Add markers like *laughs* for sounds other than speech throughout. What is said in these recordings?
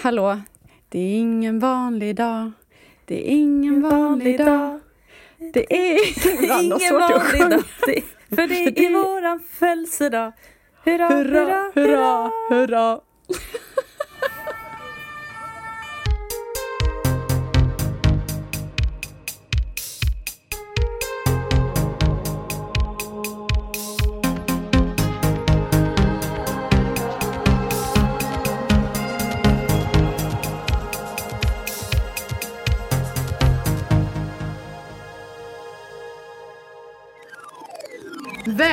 Hallå? Det är ingen vanlig dag. Det är ingen vanlig dag. Det är *laughs* ingen vanlig dag. För *laughs* det är våran födelsedag. Hurra, hurra, hurra, hurra.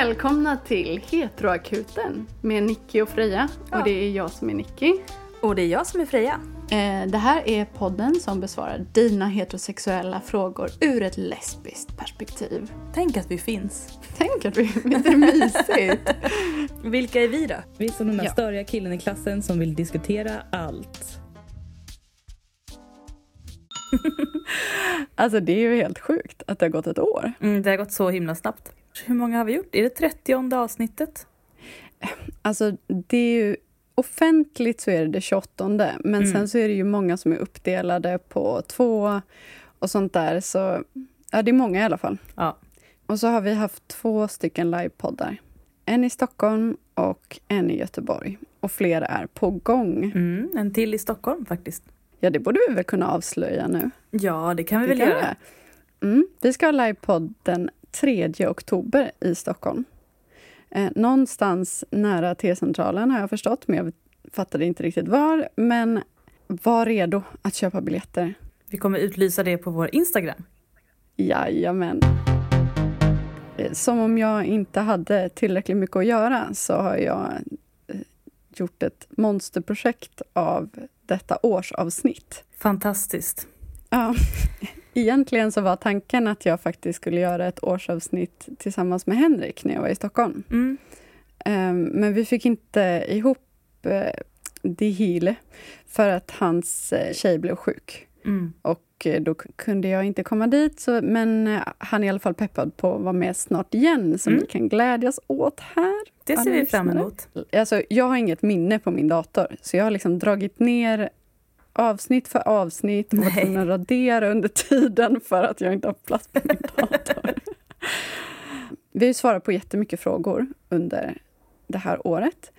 Välkomna till Heteroakuten med Nicky och Freja. Ja. Och det är jag som är Nicky. Och det är jag som är Freja. Eh, det här är podden som besvarar dina heterosexuella frågor ur ett lesbiskt perspektiv. Tänk att vi finns. Tänk att vi är det mysigt? *laughs* Vilka är vi då? Vi är som den där ja. störiga killen i klassen som vill diskutera allt. *laughs* alltså det är ju helt sjukt att det har gått ett år. Mm, det har gått så himla snabbt. Hur många har vi gjort? Är det 30 avsnittet? Alltså, det är ju... Offentligt så är det det 28, men mm. sen så är det ju många som är uppdelade på två och sånt där. Så ja, det är många i alla fall. Ja. Och så har vi haft två stycken livepoddar. En i Stockholm och en i Göteborg. Och flera är på gång. Mm, en till i Stockholm faktiskt. Ja, det borde vi väl kunna avslöja nu? Ja, det kan vi det väl kan göra. Mm, vi ska ha livepodd den 3 oktober i Stockholm. Eh, någonstans nära T-centralen har jag förstått, men jag fattade inte riktigt var. Men var redo att köpa biljetter. Vi kommer utlysa det på vår Instagram. Jajamän. Eh, som om jag inte hade tillräckligt mycket att göra så har jag eh, gjort ett monsterprojekt av detta årsavsnitt. Fantastiskt. Ja. Egentligen så var tanken att jag faktiskt skulle göra ett årsavsnitt tillsammans med Henrik när jag var i Stockholm. Mm. Um, men vi fick inte ihop det hela för att hans uh, tjej blev sjuk. Mm. Och uh, då kunde jag inte komma dit, så, men han är i alla fall peppad på att vara med snart igen, som mm. vi kan glädjas åt här. Det ser vi fram emot. Alltså, jag har inget minne på min dator, så jag har liksom dragit ner avsnitt för avsnitt och var tvungen att radera under tiden för att jag inte har plats på min dator. *laughs* Vi har svarat på jättemycket frågor under det här året.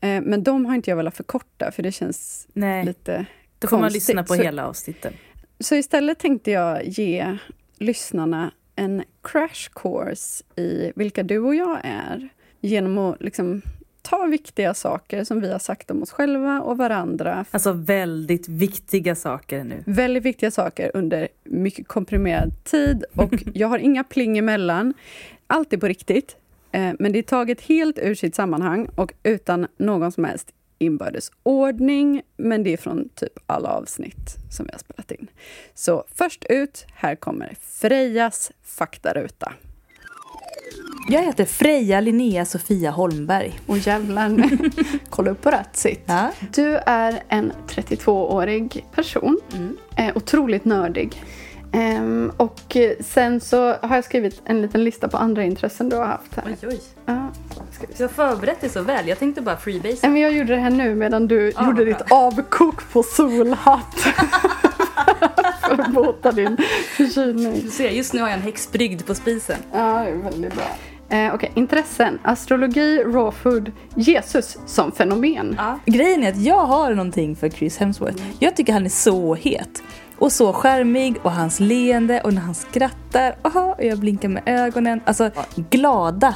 Eh, men de har inte jag velat förkorta, för det känns Nej. lite Då får konstigt. man lyssna på så, hela avsnitten. Så istället tänkte jag ge lyssnarna en crash course i vilka du och jag är genom att liksom ta viktiga saker som vi har sagt om oss själva och varandra. Alltså väldigt viktiga saker nu. Väldigt viktiga saker under mycket komprimerad tid och *laughs* jag har inga pling emellan. Allt är på riktigt, eh, men det är taget helt ur sitt sammanhang och utan någon som helst inbördes ordning, men det är från typ alla avsnitt som vi har spelat in. Så först ut, här kommer Frejas faktaruta. Jag heter Freja Linnea Sofia Holmberg. Och jävlar, *laughs* kolla upp på rätt sitt. Ja. Du är en 32-årig person. Mm. Eh, otroligt nördig. Um, och sen så har jag skrivit en liten lista på andra intressen du har haft här. Oj, oj. Ja, du har förberett dig så väl. Jag tänkte bara freebase. Men jag gjorde det här nu medan du ah, gjorde bra. ditt avkok på solhatt. *laughs* för att bota din förkylning. Du ser, just nu har jag en häxbrygd på spisen. Ja, det är väldigt bra. Eh, okay. intressen. Astrologi, raw food, Jesus som fenomen. Ja. Grejen är att jag har någonting för Chris Hemsworth. Mm. Jag tycker han är så het. Och så skärmig och hans leende och när han skrattar. Aha, och jag blinkar med ögonen. Alltså glada,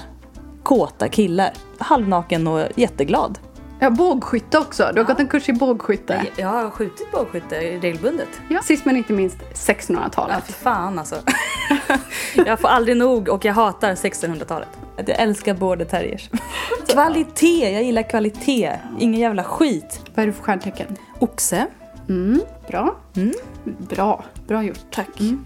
kåta killar. Halvnaken och jätteglad. Ja, bågskytte också. Du har ja. gått en kurs i bågskytte. Jag har skjutit bågskytte regelbundet. Ja. Sist men inte minst 1600-talet. Ja, för fan alltså. *laughs* *laughs* jag får aldrig nog och jag hatar 1600-talet. Jag älskar border terriers. kvalitet, jag gillar kvalitet. Ingen jävla skit. Vad är du för stjärntecken? Oxe. Mm, bra. Mm. Bra. Bra gjort, tack. Mm.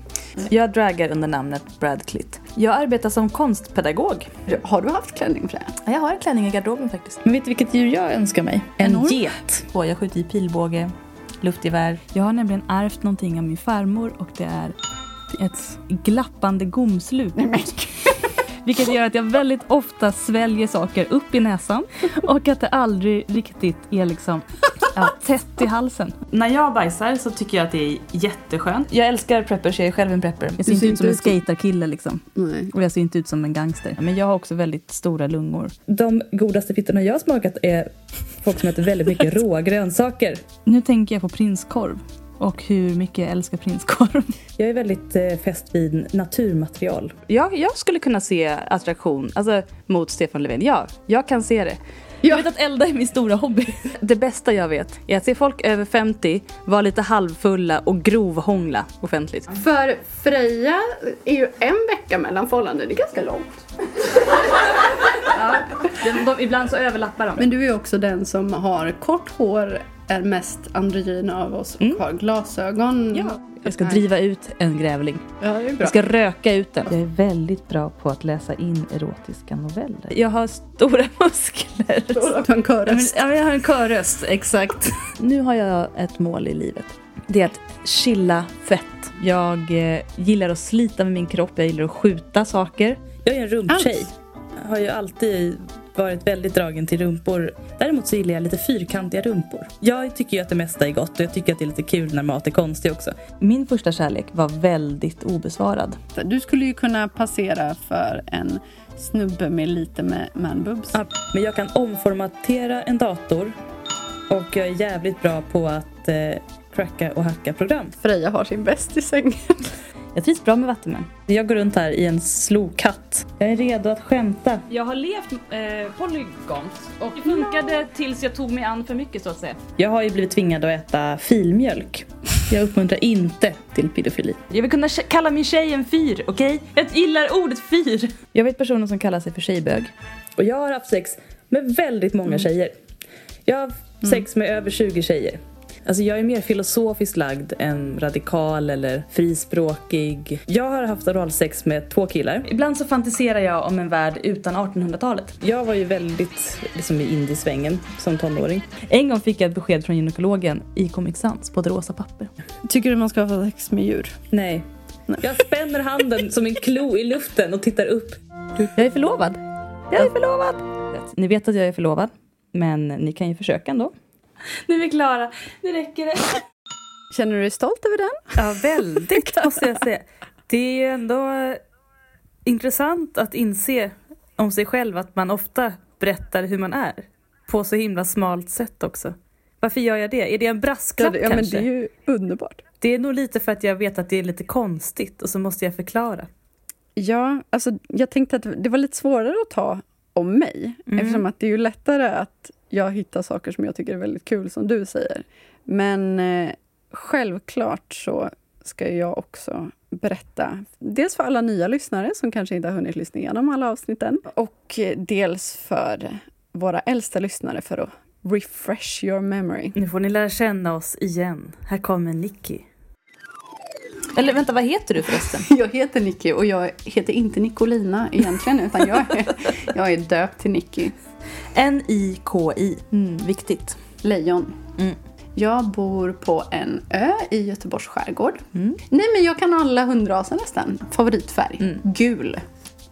Jag draggar under namnet Brad Clitt. Jag arbetar som konstpedagog. Har du haft klänning för det? Ja, jag har en klänning i garderoben faktiskt. Men vet du vilket djur jag önskar mig? En, en get. Och jag skjuter i pilbåge, luftgevär. Jag har nämligen ärvt någonting av min farmor och det är ett glappande gomslut. Vilket gör att jag väldigt ofta sväljer saker upp i näsan och att det aldrig riktigt är liksom Ja, tätt i halsen. När jag bajsar så tycker jag att det är jätteskönt. Jag älskar preppers, jag är själv en prepper. Jag ser inte ut som en skaterkille liksom. Nej. Och jag ser inte ut som en gangster. Men jag har också väldigt stora lungor. De godaste fittorna jag har smakat är folk som äter väldigt mycket *laughs* råa grönsaker. Nu tänker jag på prinskorv. Och hur mycket jag älskar prinskorv. *laughs* Jag är väldigt eh, fäst vid naturmaterial. Jag, jag skulle kunna se attraktion alltså, mot Stefan Löfven. Ja, jag kan se det. Jag vet att elda är min stora hobby. *laughs* Det bästa jag vet är att se folk över 50 vara lite halvfulla och grovhångla offentligt. För Freja är ju en vecka mellan förhållanden, det är ganska långt. De, de, ibland så överlappar de. Men du är också den som har kort hår, är mest androgyn av oss och har glasögon. Ja. Jag ska driva ut en grävling. Ja, det är bra. Jag ska röka ut den. Jag är väldigt bra på att läsa in erotiska noveller. Jag har stora *laughs* muskler. Du har en körröst. Ja, jag har en körröst, exakt. *laughs* Nu har jag ett mål i livet. Det är att chilla fett. Jag eh, gillar att slita med min kropp, jag gillar att skjuta saker. Jag är en rumptjej. Har ju alltid varit väldigt dragen till rumpor. Däremot så gillar jag lite fyrkantiga rumpor. Jag tycker ju att det mesta är gott och jag tycker att det är lite kul när mat är konstig också. Min första kärlek var väldigt obesvarad. Du skulle ju kunna passera för en snubbe med lite med manboobs. Ja, Men jag kan omformatera en dator och jag är jävligt bra på att eh, cracka och hacka program. Freja har sin bäst i sängen. *laughs* Jag trivs bra med vattenmän. Jag går runt här i en slokatt. Jag är redo att skämta. Jag har levt eh, polygont och det funkade tills jag tog mig an för mycket så att säga. Jag har ju blivit tvingad att äta filmjölk. Jag uppmuntrar inte till pedofili. Jag vill kunna kalla min tjej en fyr, okej? Jag gillar ordet fyr. Jag vet personer som kallar sig för tjejbög. Och jag har haft sex med väldigt många tjejer. Jag har haft sex med över 20 tjejer. Alltså jag är mer filosofiskt lagd än radikal eller frispråkig. Jag har haft oralsex med två killar. Ibland så fantiserar jag om en värld utan 1800-talet. Jag var ju väldigt liksom, i indiesvängen som tonåring. En gång fick jag ett besked från gynekologen i Comic Sans på ett rosa papper. Tycker du man ska ha sex med djur? Nej. Jag spänner handen som en klo i luften och tittar upp. Jag är förlovad. Jag är förlovad. Ni vet att jag är förlovad, men ni kan ju försöka ändå. Nu är vi klara. Nu räcker det. Känner du dig stolt över den? Ja, väldigt måste jag säga. Det är ju ändå intressant att inse om sig själv att man ofta berättar hur man är. På så himla smalt sätt också. Varför gör jag det? Är det en brasklapp ja, men kanske? det är ju underbart. Det är nog lite för att jag vet att det är lite konstigt och så måste jag förklara. Ja, alltså jag tänkte att det var lite svårare att ta om mig. Mm. Eftersom att det är ju lättare att jag hittar saker som jag tycker är väldigt kul, som du säger. Men eh, självklart så ska jag också berätta, dels för alla nya lyssnare som kanske inte har hunnit lyssna igenom alla avsnitten, och dels för våra äldsta lyssnare för att refresh your memory. Nu får ni lära känna oss igen. Här kommer Nicky. Eller vänta, vad heter du förresten? *laughs* Jag heter Nicky och jag heter inte Nicolina egentligen, utan jag är, *laughs* jag är döpt till Nicky. N-I-K-I. Mm, viktigt. Lejon. Mm. Jag bor på en ö i Göteborgs skärgård. Mm. Nej, men jag kan alla hundraser nästan. Favoritfärg? Mm. Gul.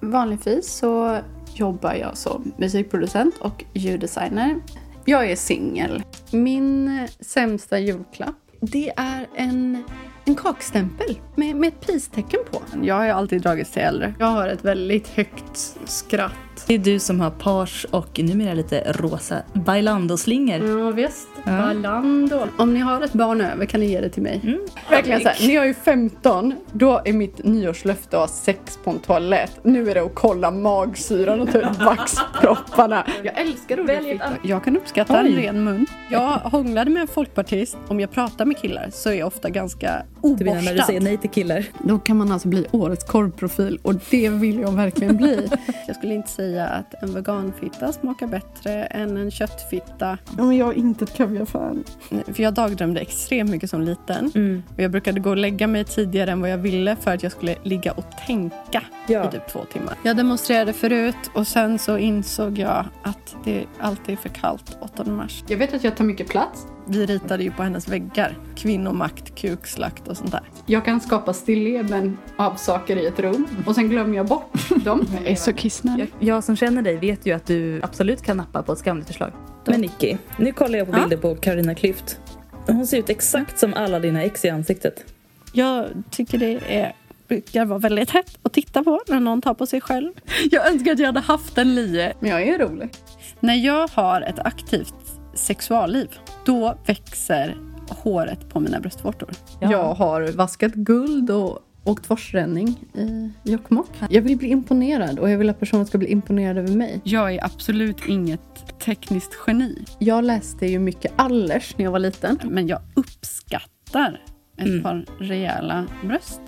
Vanligtvis så jobbar jag som musikproducent och ljuddesigner. Jag är singel. Min sämsta julklapp, det är en, en kakstämpel med, med ett pristecken på. Jag har ju alltid dragits till äldre. Jag har ett väldigt högt skratt. Det är du som har page och numera lite rosa bailando-slingor. Ja visst, Ja. Balando. Om ni har ett barn över kan ni ge det till mig. Mm. Verkligen så här, när jag är 15, då är mitt nyårslöfte att ha sex på en toalett. Nu är det att kolla magsyran och ta ut vaxpropparna. Jag älskar att fitta. Jag kan uppskatta en Oj. ren mun. Jag hånglade med en folkpartist. Om jag pratar med killar så är jag ofta ganska Du menar när du säger oborstad. nej till killar? Då kan man alltså bli årets korvprofil och det vill jag verkligen bli. *laughs* Jag skulle inte säga att en veganfitta smakar bättre än en köttfitta. Ja, men jag är inte ett kaviarfan. För jag dagdrömde extremt mycket som liten. Mm. Och jag brukade gå och lägga mig tidigare än vad jag ville för att jag skulle ligga och tänka Ja. i typ två timmar. Jag demonstrerade förut och sen så insåg jag att det alltid är för kallt 8 mars. Jag vet att jag tar mycket plats. Vi ritade ju på hennes väggar. Kvinnomakt, kukslakt och sånt där. Jag kan skapa stilleben av saker i ett rum och sen glömmer jag bort dem. *laughs* Jag är så kissnödig. Jag som känner dig vet ju att du absolut kan nappa på ett skamligt förslag. Men Nicky, nu kollar jag på Ja? bilder på Carolina Klüft. Hon ser ut exakt som alla dina ex i ansiktet. Jag tycker det är, brukar vara väldigt hett att titta på när någon tar på sig själv. *laughs* Jag önskar att jag hade haft en lie, men jag är rolig. När jag har ett aktivt sexualliv, då växer håret på mina bröstvårtor. Ja. Jag har vaskat guld och åkt forsränning i Jokkmokk. Jag vill bli imponerad och jag vill att personen ska bli imponerad över mig. Jag är absolut inget tekniskt geni, Jag läste ju mycket Allers när jag var liten. men jag uppskattar ett Mm. par rejäla bröst.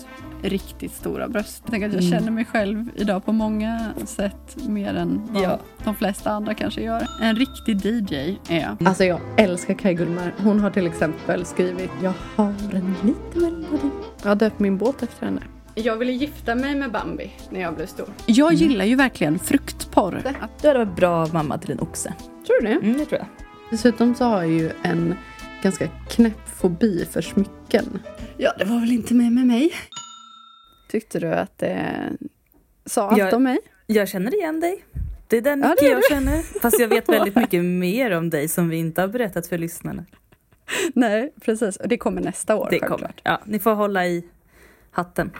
Riktigt stora bröst. Jag tänker att jag Mm. känner mig själv idag på många sätt mer än vad Ja. de flesta andra kanske gör. En riktig DJ är jag. Alltså jag älskar Kaj Gullmar. Hon har till exempel skrivit Jag har en liten melodi. Jag har döpt min båt efter henne. Jag ville gifta mig med Bambi när jag blev stor. Jag gillar ju verkligen fruktporr. Du hade varit bra mamma till en oxe. Tror du det? Mm, det tror jag. Dessutom så har jag ju en ganska knäpp fobi för smycken. ja, det var väl inte med med mig. Tyckte du att det sa allt Jag- om mig? Jag känner igen dig. Det är den Ja, gör jag känner. Fast jag vet *laughs* väldigt mycket mer om dig som vi inte har berättat för lyssnarna. Nej, precis. Och det kommer nästa år Det självklart. kommer. Ja, ni får hålla i hatten.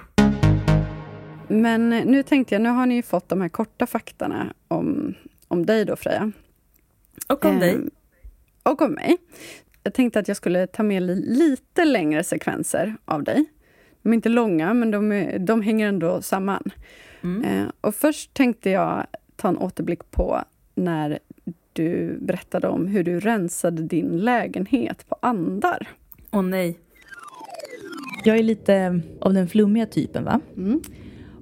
Men nu tänkte jag, nu har ni ju fått de här korta faktarna om, om dig då Freja. Och om dig. Ehm, Och om mig. Jag tänkte att jag skulle ta med li- lite längre sekvenser av dig. De är inte långa, men de, är, de hänger ändå samman. Mm. Eh, och först tänkte jag ta en återblick på när du berättade om hur du rensade din lägenhet på andar. Åh nej. Jag är lite av den flummiga typen va? Mm.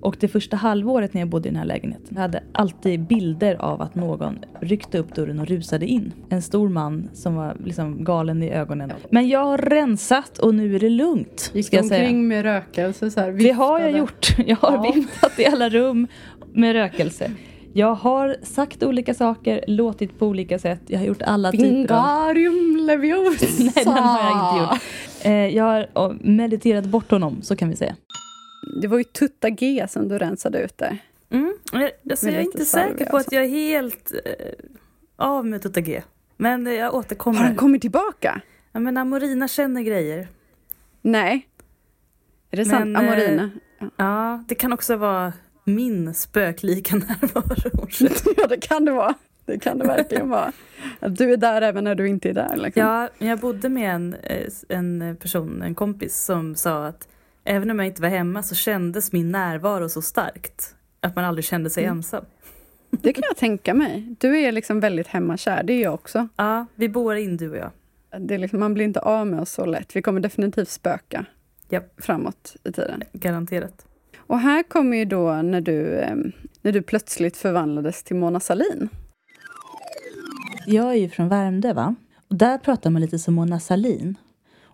Och det första halvåret när jag bodde i den här lägenheten hade alltid bilder av att någon ryckte upp dörren och rusade in. En stor man som var liksom galen i ögonen. Men jag har rensat och nu är det lugnt. Gick ska jag säga. omkring med rökelse så här, Det har jag gjort. *laughs* Jag har Ja. viftat i alla rum med rökelse. Jag har sagt olika saker, låtit på olika sätt. Jag har gjort alla typer av... Vingarium leviosa! *laughs* Nej, den har jag inte gjort. Eh, jag har mediterat bort honom, så kan vi säga. Det var ju Tutta G som du rensade ut där. Mm. Jag, alltså, jag är inte säker på att jag är helt eh, av med Tutta G. Men eh, jag Har återkommer. han kommit tillbaka? Ja, men Amorina känner grejer. Nej. Är det sant? Men, eh, Amorina? Ja, det kan också vara min spöklika *laughs* närvaro. *laughs* Ja, det kan det vara. Det kan det verkligen vara. Att du är där även när du inte är där. Liksom. Ja, jag bodde med en, eh, en person, en kompis, som sa att även om jag inte var hemma så kändes min närvaro så starkt. Att man aldrig kände sig Mm. ensam. Det kan jag tänka mig. Du är liksom väldigt hemmakär, det är jag också. Ja, vi bor in du och jag. Det är liksom, man blir inte av med oss så lätt. Vi kommer definitivt spöka Japp. framåt i tiden. Garanterat. Och här kommer ju då när du, när du plötsligt förvandlades till Mona Sahlin. Jag är ju från Värmdö, va? Och där pratar man lite som Mona Sahlin.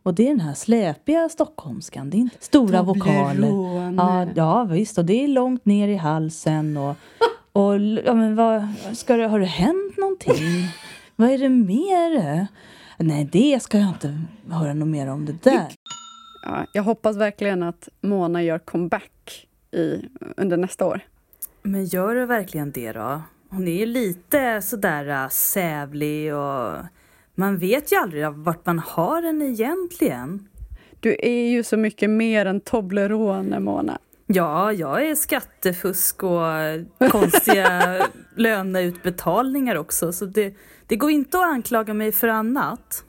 Och det är den här släpiga stockholmskan. Det är inte stora vokaler. Ja, ja, visst. Och det är långt ner i halsen. Och, och ja, men vad, ska det, har det hänt någonting? *laughs* vad är det mer? Nej, det ska jag inte höra något mer om det där. Ja, jag hoppas verkligen att Mona gör comeback i, under nästa år. Men gör det verkligen det då? Hon är ju lite sådär äh, sävlig och man vet ju aldrig vart man har henne egentligen. Du är ju så mycket mer än Toblerone, Mona. Ja, jag är skattefusk och konstiga *laughs* löneutbetalningar också. Så det, det går inte att anklaga mig för annat.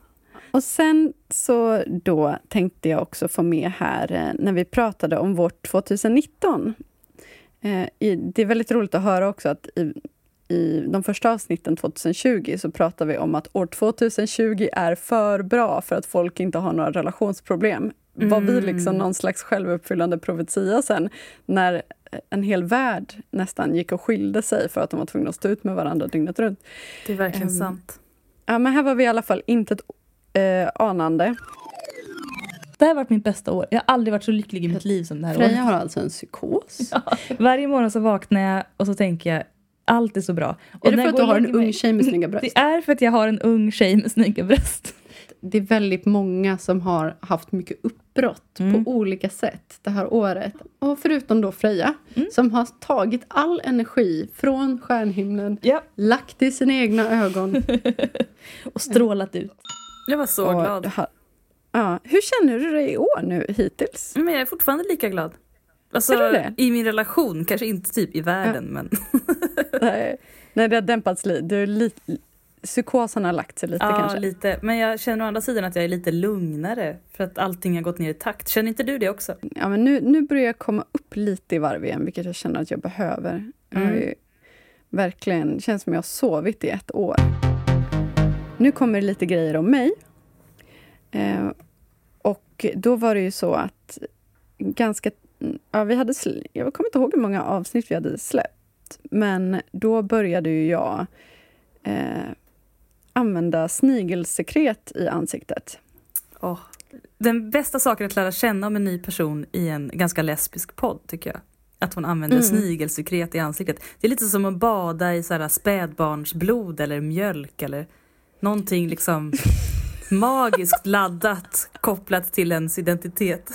Och sen så då tänkte jag också få med här eh, när vi pratade om vårt 2019. Eh, det är väldigt roligt att höra också att i, de första avsnitten 2020 så pratar vi om att år 2020 är för bra för att folk inte har några relationsproblem. Var vi Mm. liksom någon slags självuppfyllande profetia sen när en hel värld nästan gick och skilde sig för att de var tvungna att stå ut med varandra dygnet runt. Det är verkligen Ehm, sant. Ja, men här var vi i alla fall inte ett eh, anande. Det här har varit mitt bästa år. Jag har aldrig varit så lycklig i mitt liv som det här Freja året. har alltså en psykos. *laughs* Varje morgon så vaknar jag och så tänker jag allt är så bra. Och Är det för att du har en ung tjej med snygga bröst? Det är för att jag har en ung tjej med snygga bröst. Det är väldigt många som har haft mycket upp brott Mm. på olika sätt det här året. Och förutom då Freja, Mm. som har tagit all energi från stjärnhimlen, Ja. lagt i sina egna ögon. *laughs* Och strålat ut. Jag var så Och glad. här- Ja. Hur känner du dig i år nu hittills? Men jag är fortfarande lika glad. Alltså, Är du det? I min relation, kanske inte typ i världen, men *laughs* Nej, Nej, det har dämpats lite. Du är lite psykosen har lagt sig lite ja, kanske. lite. Men jag känner å andra sidan att jag är lite lugnare för att allting har gått ner i takt. Känner inte du det också? Ja, men nu, nu börjar jag komma upp lite i varv igen, vilket jag känner att jag behöver. Jag Mm. ju verkligen, känns som jag har sovit i ett år. Nu kommer det lite grejer om mig. Eh, och då var det ju så att ganska... Ja, vi hade, jag kommer inte ihåg hur många avsnitt vi hade släppt. Men då började ju jag eh, använda snigelsekret i ansiktet. Åh. Den bästa saken att lära känna om en ny person i en ganska lesbisk podd, tycker jag. Att hon använder Mm. snigelsekret i ansiktet. Det är lite som att bada i så här spädbarnsblod eller mjölk eller någonting liksom *laughs* magiskt laddat kopplat till ens identitet.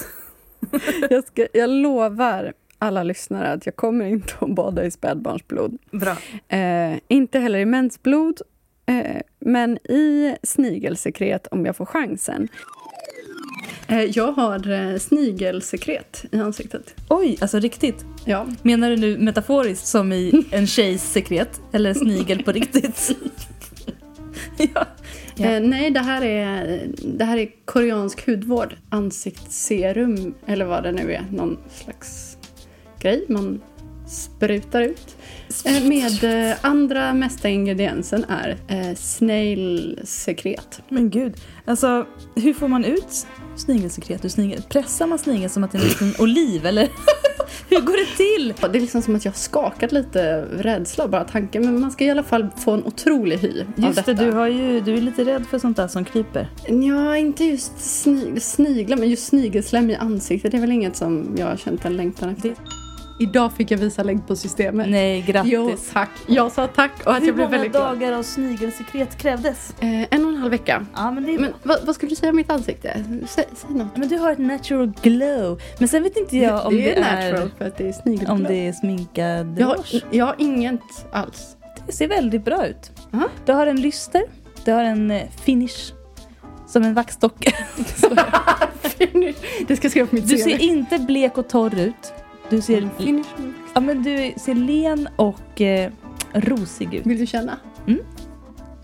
Jag, ska, jag lovar alla lyssnare att jag kommer inte att bada i spädbarnsblod. Bra. Eh, inte heller i mensblod, eh, men i snigelsekret om jag får chansen. Eh, Jag har eh, snigelsekret i ansiktet. Oj, alltså riktigt. Ja, Menar du nu metaforiskt som i en tjejs sekret? Eller snigel på riktigt? *laughs* ja. Ja. Eh, nej, det här, är, det här är koreansk hudvård. Ansiktsserum, eller vad det nu är. Någon slags grej man sprutar ut. Eh, med eh, andra mesta ingrediensen är eh, snailsekret. Men gud, alltså hur får man ut snigelsekret ur snigel? Pressar man snigeln som att det är en liten *laughs* oliv eller? *laughs* hur går det till? Det är liksom som att jag har skakat lite rädsla bara tanken. Men man ska i alla fall få en otrolig hy av Just det, detta. du, har ju, du är lite rädd för sånt där som kryper. Ja, inte just snig, sniglar, men just snigelslem i ansiktet. Det är väl inget som jag har känt en längtan efter. Idag fick jag visa lägg på systemet. Nej, grattis. Jo, tack. Jag sa tack och att Hur jag blev många väldigt glad. dagar av snigelsekret krävdes? Eh, en och en halv vecka. Ja, men det är Men vad, vad skulle du säga om mitt ansikte? Säg, säg något. Men du har ett natural glow. Men sen vet inte jag om det, det är är, natural för att det är snigel. om det är sminkad jag, har, jag har inget alls. Det ser väldigt bra ut. Aha. Du har en lyster, du har en eh, finish. Som en vaxdocka. *laughs* det ska jag skriva på mitt Du CV. ser inte blek och torr ut. Du ser, Finish. ja, men du ser len och eh, rosig ut. Vill du känna?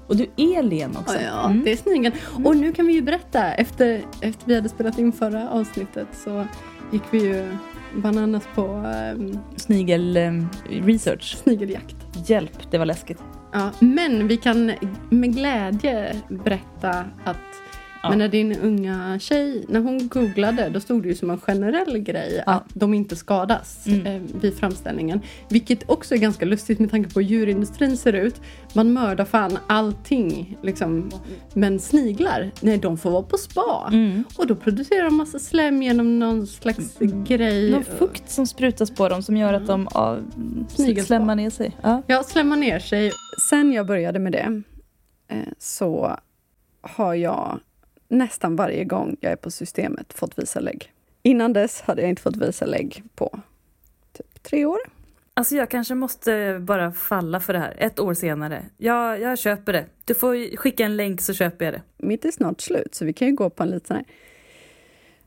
Och du är len också. Ja, ja Mm. det är snigeln. Och nu kan vi ju berätta. Efter, efter vi hade spelat in förra avsnittet så gick vi ju bananas på um, Snigel eh, research. snigeljakt. Hjälp, det var läskigt. Ja, men vi kan med glädje berätta att Ja. men när din unga tjej, när hon googlade, då stod det ju som en generell grej Ja. att de inte skadas Mm. eh, vid framställningen. Vilket också är ganska lustigt med tanke på hur djurindustrin ser ut. Man mördar fan allting. Liksom. Men sniglar, nej de får vara på spa. Mm. Och då producerar de massa slem genom någon slags grej. Någon fukt som sprutas på dem som gör att de Snigelspa. slämmar ner sig. Ja. Ja, slämmar ner sig. Sen jag började med det eh, så har jag nästan varje gång jag är på systemet fått visa lägg. Innan dess hade jag inte fått visa lägg på typ tre år. Alltså jag kanske måste bara falla för det här, ett år senare. Jag, jag köper det. Du får skicka en länk så köper jag det. Mitt är snart slut, så vi kan ju gå på en liten här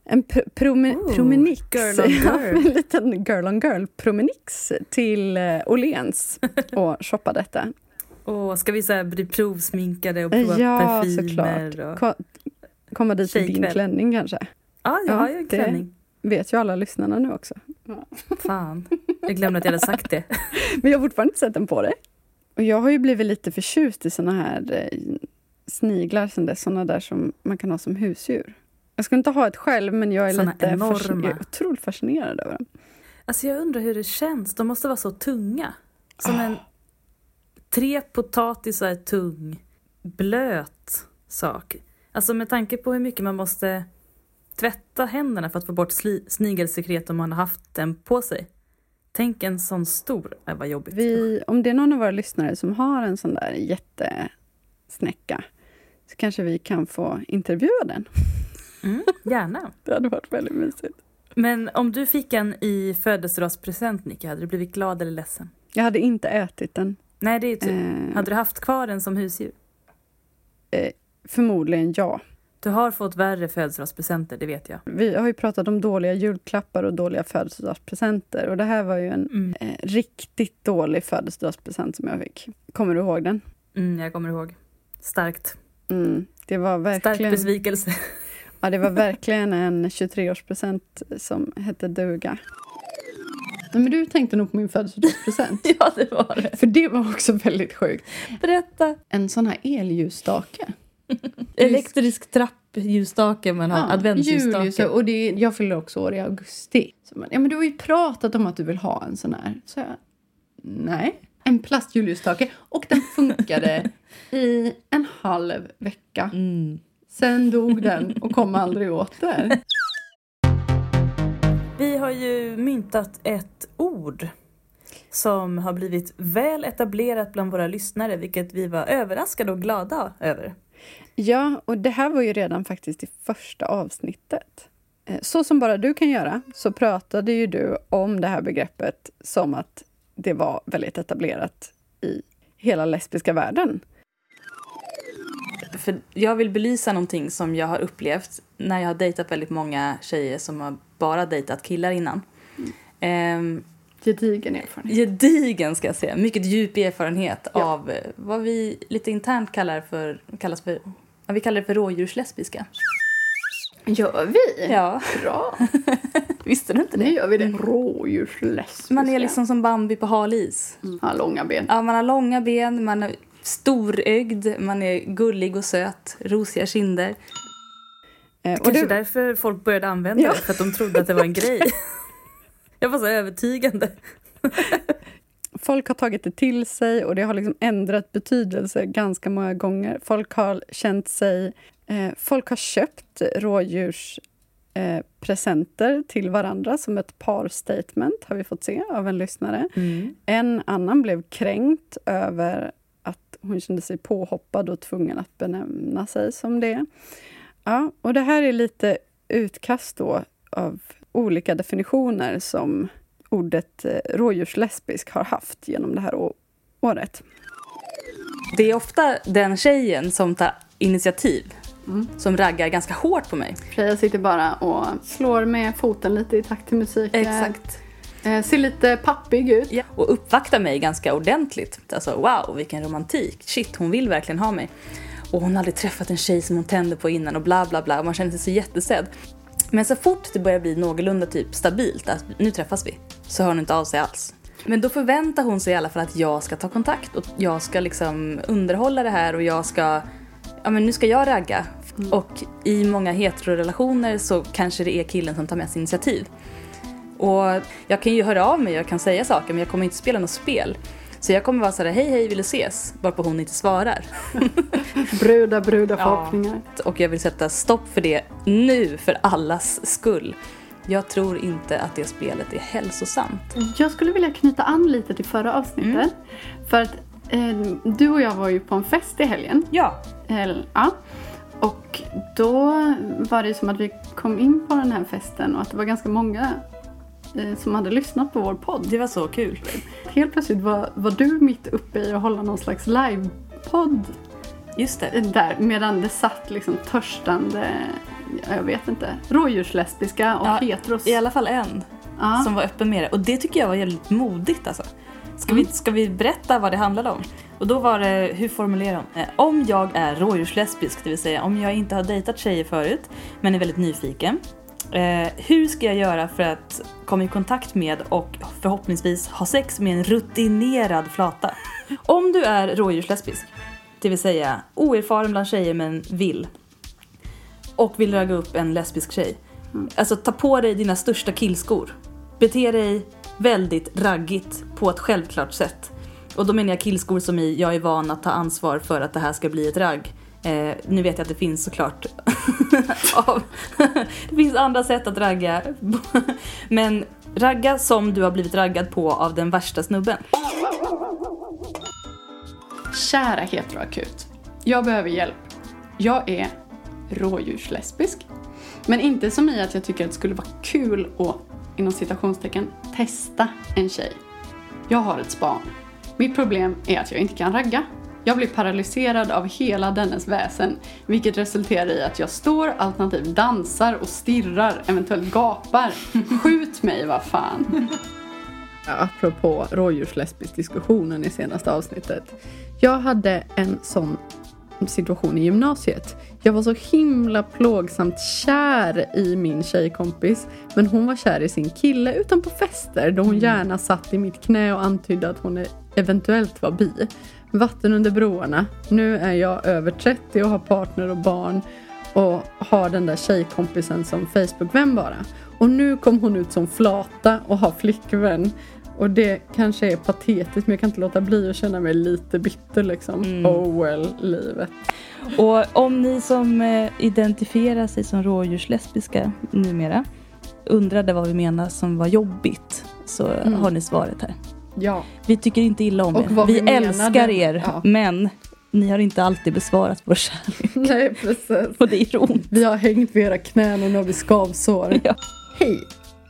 en pr- prome, Oh, promenix. girl on Ja, *laughs* girl. en liten girl on girl promenix till eh, Åhléns *laughs* och shoppa detta. Och ska vi så här bli provsminkade och prova Ja, parfymer? såklart. Och... Ko- komma dit i din klänning kanske. Ja, jag Ja, har ju en klänning. Vet ju alla lyssnarna nu också. Fan, jag glömde att jag hade sagt det. *laughs* Men jag har fortfarande inte sett den på dig. Och jag har ju blivit lite förtjust i såna här eh, sniglar sen dess, såna där som man kan ha som husdjur. Jag ska inte ha ett själv, men jag är Såna lite enorma. är otroligt fascinerad över dem. Alltså jag undrar hur det känns. De måste vara så tunga. Som Ah. en tre potatisar tung, blöt sak. Alltså med tanke på hur mycket man måste tvätta händerna för att få bort snigelsekret om man har haft den på sig. Tänk en sån stor, äh, vad jobbigt. Vi, om det är någon av våra lyssnare som har en sån där jättesnäcka så kanske vi kan få intervjua den. Mm, gärna. *laughs* Det hade varit väldigt mysigt. Men om du fick en i födelsedagspresent, Nicky, hade du blivit glad eller ledsen? Jag hade inte ätit den. Nej, det är ju tur. Eh, Hade du haft kvar den som husdjur? Förmodligen ja. Du har fått värre födelsedagspresenter, det vet jag. Vi har ju pratat om dåliga julklappar och dåliga födelsedagspresenter. Och det här var ju en Mm. eh, riktigt dålig födelsedagspresent som jag fick. Kommer du ihåg den? Mm, jag kommer ihåg. Starkt. Mm, det var Stark verkligen... besvikelse. *laughs* Ja, det var verkligen en 23-årspresent som hette duga. Nej, men du tänkte nog på min födelsedagspresent. *laughs* Ja, det var det. För det var också väldigt sjukt. Berätta. En sån här elljusstake. Elektrisk trappljusstake men har adventsljusstake. Och det, jag fyller också år i augusti. Så man, ja, men du har ju pratat om att du vill ha en sån här. Så jag, nej. En plastjulljusstake. Och den funkade *laughs* i en halv vecka. Mm. Sen dog den och kom aldrig åter. Vi har ju myntat ett ord som har blivit väl etablerat bland våra lyssnare, vilket vi var överraskade och glada över. Ja, och det här var ju redan faktiskt i första avsnittet. Eh, Så som bara du kan göra så pratade ju du om det här begreppet som att det var väldigt etablerat i hela lesbiska världen. För jag vill belysa någonting som jag har upplevt när jag har dejtat väldigt många tjejer som har bara dejtat killar innan. Ehm, Gedigen erfarenhet. gedigen ska jag säga, mycket djup erfarenhet Ja. av eh, vad vi lite internt kallar för, kallas för, vi kallar det för rådjurslesbiska. Gör vi? Ja, Bra! *laughs* visste du inte Nu det? gör vi det. Rådjurslesbiska. Man är liksom som Bambi på hal is. Ja, långa ben. Ja, man har långa ben, man är storögd, man är gullig och söt, rosiga kinder. Eh, och Kanske du, därför folk började använda Ja. det, för att de trodde att det var en *laughs* grej. Jag var så övertygande. *laughs* folk har tagit det till sig och det har liksom ändrat betydelse ganska många gånger. Folk har känt sig... Eh, folk har köpt rådjurspresenter eh, presenter till varandra som ett par-statement, har vi fått se av en lyssnare. En annan blev kränkt över att hon kände sig påhoppad och tvungen att benämna sig som det. Ja, och det här är lite utkast då av olika definitioner som ordet eh, rådjurslesbisk har haft genom det här året. Det är ofta den tjejen som tar initiativ Mm. som raggar ganska hårt på mig. Freja sitter bara och slår med foten lite i takt till musiken. Exakt. Eh, ser lite pappig ut. Ja. Och uppvaktar mig ganska ordentligt. Alltså wow, vilken romantik. Shit, hon vill verkligen ha mig. Och hon har aldrig träffat en tjej som hon tände på innan och bla bla bla. Och man känner sig så jättesedd. Men så fort det börjar bli någorlunda typ stabilt, att nu träffas vi, så hör hon inte av sig alls. Men då förväntar hon sig i alla fall att jag ska ta kontakt och jag ska liksom underhålla det här och jag ska, ja men nu ska jag ragga. Och i många heterorelationer så kanske det är killen som tar mest initiativ. Och jag kan ju höra av mig, jag kan säga saker men jag kommer inte spela något spel. Så jag kommer vara såhär, hej hej vill du ses? Varpå hon inte svarar. *laughs* Brudar, Ja. förhoppningar. Och jag vill sätta stopp för det nu för allas skull. Jag tror inte att det spelet är hälsosamt. Jag skulle vilja knyta an lite till förra avsnittet. För att eh, du och jag var ju på en fest i helgen. Ja. Eller, ja. Och då var det som att vi kom in på den här festen och att det var ganska många eh, som hade lyssnat på vår podd. Det var så kul. Helt plötsligt var, var du mitt uppe i att hålla någon slags livepodd Just det. där medan det satt liksom törstande, jag vet inte, rådjurslesbiska och Ja, heteros. I alla fall en Ja. som var öppen med det. Och det tycker jag var jävligt modigt alltså. Ska, vi, ska vi berätta vad det handlade om? Och då var det, hur formulerar hon? Eh, om jag är rådjurslesbisk, det vill säga om jag inte har dejtat tjejer förut men är väldigt nyfiken. Eh, hur ska jag göra för att komma i kontakt med och förhoppningsvis ha sex med en rutinerad flata? Om du är rådjurslesbisk, det vill säga oerfaren bland tjejer men vill och vill ragga upp en lesbisk tjej. Alltså ta på dig dina största killskor. Bete dig väldigt raggigt på ett självklart sätt. Och då menar jag killskor som i jag är van att ta ansvar för att det här ska bli ett ragg. Eh, nu vet jag att det finns såklart *laughs* av, det finns andra sätt att ragga. Men ragga som du har blivit raggad på av den värsta snubben. Kära heteroakut. Jag behöver hjälp. Jag är rådjurslesbisk. Men inte som i att jag tycker att det skulle vara kul att inom citationstecken testa en tjej. Jag har ett span. Mitt problem är att jag inte kan ragga. Jag blir paralyserad av hela dennes väsen, vilket resulterar i att jag står alternativt dansar och stirrar, eventuellt gapar. Skjut mig, vad fan! Apropå rådjurslesbisk diskussionen i senaste avsnittet. Jag hade en sån situation i gymnasiet. Jag var så himla plågsamt kär i min tjejkompis. Men hon var kär i sin kille utan på fester då hon gärna satt i mitt knä och antydde att hon eventuellt var bi. Vatten under broarna. Nu är jag över 30 och har partner och barn och har den där tjejkompisen som Facebook-vän bara. Och nu kom hon ut som flata och har flickvän. Och det kanske är patetiskt men jag kan inte låta bli att känna mig lite bitter liksom. Mm. Oh well, livet. Och om ni som eh, identifierar sig som rådjurslesbiska numera undrade vad vi menar som var jobbigt så Mm. har ni svaret här. Ja. Vi tycker inte illa om er. Vi, vi älskar er ja. men ni har inte alltid besvarat vår kärlek. *laughs* Nej precis. Och det är ont. Vi har hängt vid era knän och nu har vi skavsår. Ja. Hej!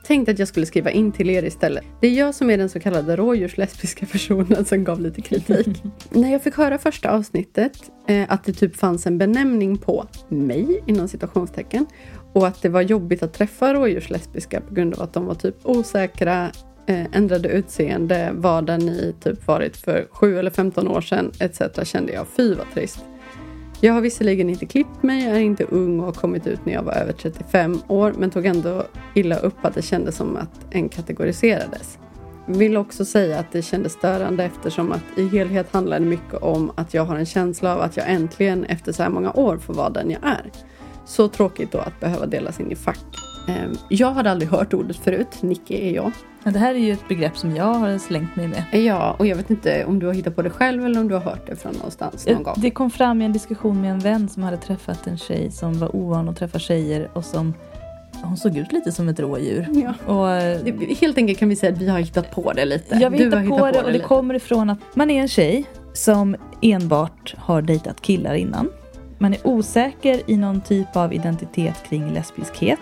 Tänkte att jag skulle skriva in till er istället. Det är jag som är den så kallade rådjurslesbiska personen som gav lite kritik. *laughs* När jag fick höra första avsnittet eh, att det typ fanns en benämning på mig inom citationstecken och att det var jobbigt att träffa rådjurslesbiska på grund av att de var typ osäkra, Eh, ändrade utseende, var där ni typ varit för 7 eller 15 år sedan etc. kände jag fy vad trist. Jag har visserligen inte klippt mig, jag är inte ung och har kommit ut när jag var över 35 år men tog ändå illa upp att det kändes som att en kategoriserades. Vill också säga att det kändes störande eftersom att i helhet handlar det mycket om att jag har en känsla av att jag äntligen efter så här många år får vara den jag är. Så tråkigt då att behöva delas in i fack. Ehm, Jag hade aldrig hört ordet förut, Nicky är jag. Ja, det här är ju ett begrepp som jag har slängt mig med. Ja, och jag vet inte om du har hittat på det själv eller om du har hört det från någonstans någon gång. Det kom fram i en diskussion med en vän som hade träffat en tjej som var ovan att träffa tjejer och som hon såg ut lite som ett rådjur. Ja. Och eh, Det- Helt enkelt kan vi säga att vi har hittat på det lite. jag vill Du hitta har på det och det lite. kommer ifrån att man är en tjej som enbart har dejtat killar innan. Man är osäker i någon typ av identitet kring lesbiskhet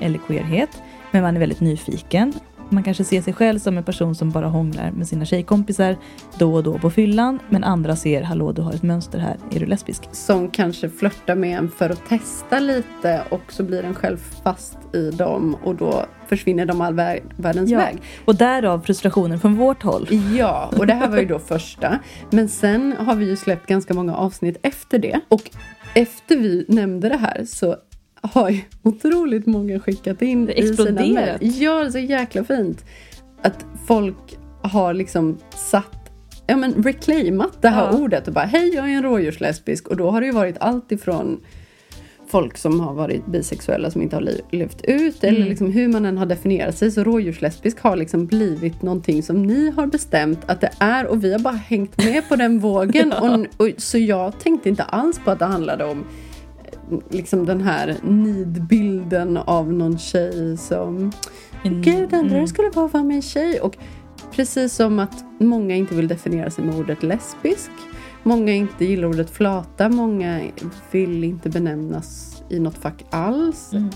eller queerhet. Men man är väldigt nyfiken. Man kanske ser sig själv som en person som bara hånglar med sina tjejkompisar då och då på fyllan. Men andra ser, hallå du har ett mönster här, är du lesbisk? Som kanske flörtar med en för att testa lite och så blir en själv fast i dem och då försvinner de all vär- världens Ja. väg. Och därav frustrationen från vårt håll. Ja, och det här var ju då *laughs* första. Men sen har vi ju släppt ganska många avsnitt efter det. Och efter vi nämnde det här så har ju otroligt många skickat in Det i sina mejl. Ja, det är så jäkla fint. Att folk har liksom satt Ja men reclaimat det här Ja. ordet och bara hej jag är en rådjurslesbisk och då har det ju varit allt ifrån folk som har varit bisexuella som inte har levt ut eller Mm. liksom hur man än har definierat sig. Så rådjurslesbisk har liksom blivit någonting som ni har bestämt att det är och vi har bara hängt med på den vågen. *laughs* och, och, så jag tänkte inte alls på att det handlade om liksom den här nidbilden av någon tjej som Mm. Gud, det enda det skulle vara att vara med en tjej. Och precis som att många inte vill definiera sig med ordet lesbisk. Många inte gillar ordet flata. Många vill inte benämnas i något fack alls. Mm.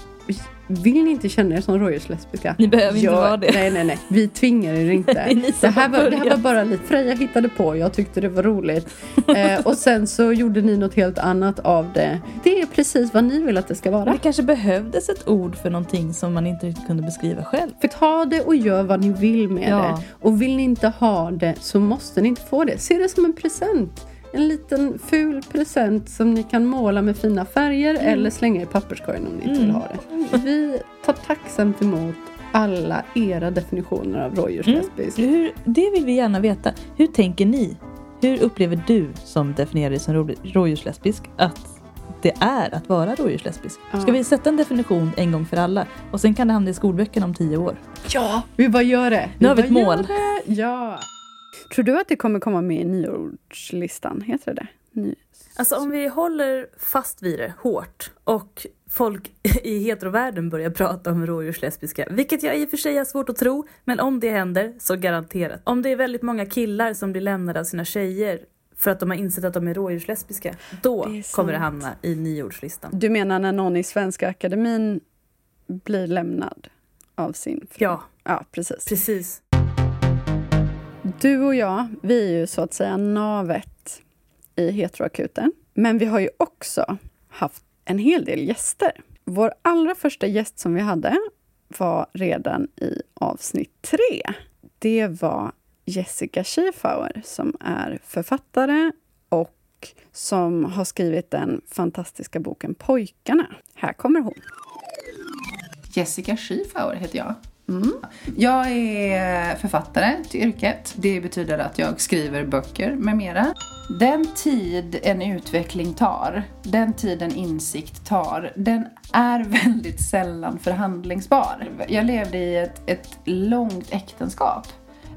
Vill ni inte känna er som rådjurslesbiska? Ni behöver inte vara det. Nej, nej, nej. Vi tvingar er inte. *laughs* Det här var, det här var bara lite Freja hittade på. Jag tyckte det var roligt. *laughs* eh, och sen så gjorde ni något helt annat av det. Det är precis vad ni vill att det ska vara. Det kanske behövdes ett ord för någonting som man inte riktigt kunde beskriva själv. För ta det och gör vad ni vill med Ja. det. Och vill ni inte ha det så måste ni inte få det. Se det som en present. En liten ful present som ni kan måla med fina färger eller slänga i papperskorgen om ni inte vill Mm. ha det. Vi tar tacksamt emot alla era definitioner av rådjurslesbisk. Hur, det vill vi gärna veta. Hur tänker ni? Hur upplever du som definierar dig som rå- rådjurslesbisk att det är att vara rådjurslesbisk? Ja. Ska vi sätta en definition en gång för alla? Och sen kan det hamna i skolböckerna om tio år. Ja, vi bara gör det. Nu har vi ett mål. gör det. Ja. Tror du att det kommer komma med i nyordslistan? Heter det det? Ny... Alltså om vi håller fast vid det hårt och folk i heterovärlden börjar prata om rådjurslesbiska, vilket jag i och för sig har svårt att tro, men om det händer så garanterat. Om det är väldigt många killar som blir lämnade av sina tjejer för att de har insett att de är rådjurslesbiska, då Det kommer det hamna i nyordslistan. Du menar när någon i Svenska Akademin blir lämnad av sin fru. Ja, ja precis. precis. Du och jag, vi är ju så att säga navet i heteroakuten. Men vi har ju också haft en hel del gäster. Vår allra första gäst som vi hade var redan i avsnitt tre. Det var Jessica Schiefauer som är författare och som har skrivit den fantastiska boken Pojkarna. Här kommer hon. Jessica Schiefauer heter jag. Mm. Jag är författare till yrket. Det betyder att jag skriver böcker med mera. Den tid en utveckling tar, den tid en insikt tar, den är väldigt sällan förhandlingsbar. Jag levde i ett, ett långt äktenskap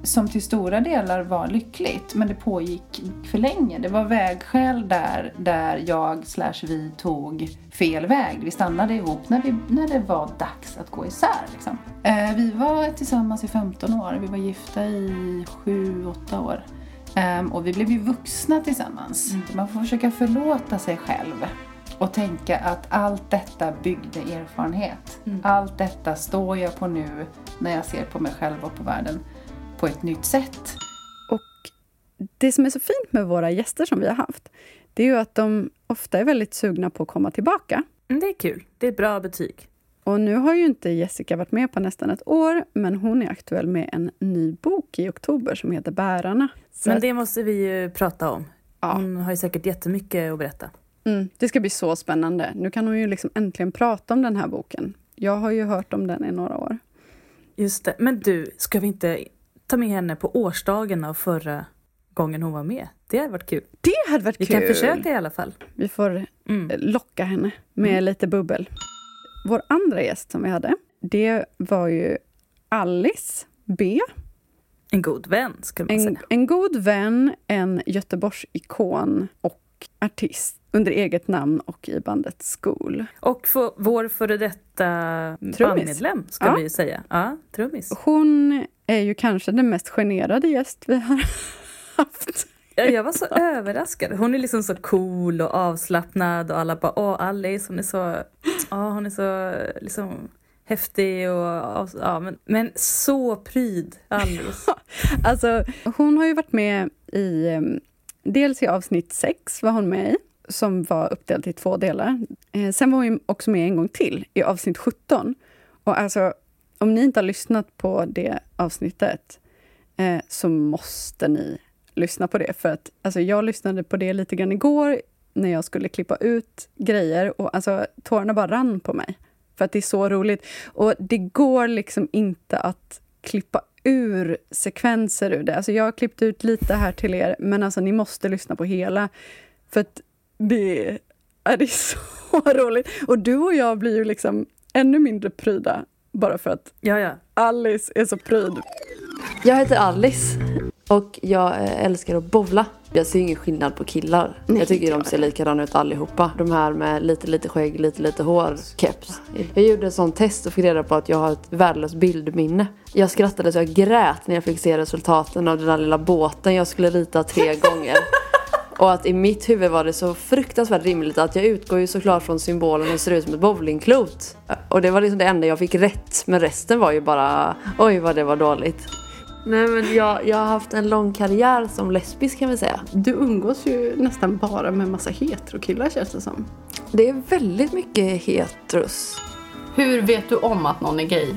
som till stora delar var lyckligt, men det pågick för länge. Det var vägskäl där, där jag slash vi tog fel väg. Vi stannade ihop när, vi, när det var dags att gå isär. Liksom. Eh, vi var tillsammans i 15 år, vi var gifta i 7-8 år. Um, och vi blev ju vuxna tillsammans. Mm. Man får försöka förlåta sig själv och tänka att allt detta byggde erfarenhet. Mm. Allt detta står jag på nu när jag ser på mig själv och på världen på ett nytt sätt. Och det som är så fint med våra gäster som vi har haft, det är ju att de ofta är väldigt sugna på att komma tillbaka. Mm, det är kul. Det är ett bra betyg. Och nu har ju inte Jessica varit med på nästan ett år, men hon är aktuell med en ny bok i oktober som heter Bärarna. Så men det måste vi ju prata om. Ja. Hon har ju säkert jättemycket att berätta. Mm, det ska bli så spännande. Nu kan hon ju liksom äntligen prata om den här boken. Jag har ju hört om den i några år. Just det. Men du, ska vi inte ta med henne på årsdagen av förra gången hon var med? Det hade varit kul. Det hade varit vi kul! Vi kan försöka i alla fall. Vi får mm. locka henne med mm. lite bubbel. Vår andra gäst som vi hade, det var ju Alice B. En god vän, skulle man en, säga. En god vän, en Göteborgsikon och artist under eget namn och i bandet School. Och för vår före detta bandmedlem, ska ja. vi säga. Ja, trummis. Hon är ju kanske den mest generade gäst vi har *laughs* haft. Ja, jag var så överraskad. Hon är liksom så cool och avslappnad och alla bara åh Alice, hon är så, åh, hon är så liksom häftig och ja, men, men så pryd Alice. *laughs* alltså hon har ju varit med i dels i avsnitt sex var hon med i som var uppdelat i två delar. Eh, sen var hon också med en gång till i avsnitt 17. Och alltså, om ni inte har lyssnat på det avsnittet eh, så måste ni lyssna på det. För att alltså, jag lyssnade på det lite grann igår när jag skulle klippa ut grejer och alltså, tårarna bara rann på mig. För att det är så roligt. Och det går liksom inte att klippa ur sekvenser ur det. Alltså jag har klippt ut lite här till er, men alltså ni måste lyssna på hela. För att det, är, det är så *laughs* roligt. Och du och jag blir ju liksom ännu mindre pryda bara för att ja, ja. Alice är så pryd. Jag heter Alice och jag eh, älskar att bovla. Jag ser ingen skillnad på killar. Nej, jag tycker de ser likadana ut allihopa. De här med lite lite skägg, lite lite hår, keps. Jag gjorde ett sånt test och fick reda på att jag har ett värdelöst bildminne. Jag skrattade så jag grät när jag fick se resultaten av den där lilla båten jag skulle rita tre *laughs* gånger. Och att i mitt huvud var det så fruktansvärt rimligt att jag utgår ju såklart från symbolen och ser ut som ett bowlingklot. Och det var liksom det enda jag fick rätt. Men resten var ju bara, oj vad det var dåligt. Nej men jag, jag har haft en lång karriär som lesbisk kan vi säga. Du umgås ju nästan bara med massa heterokillar känns det som. Det är väldigt mycket heteros. Hur vet du om att någon är gay?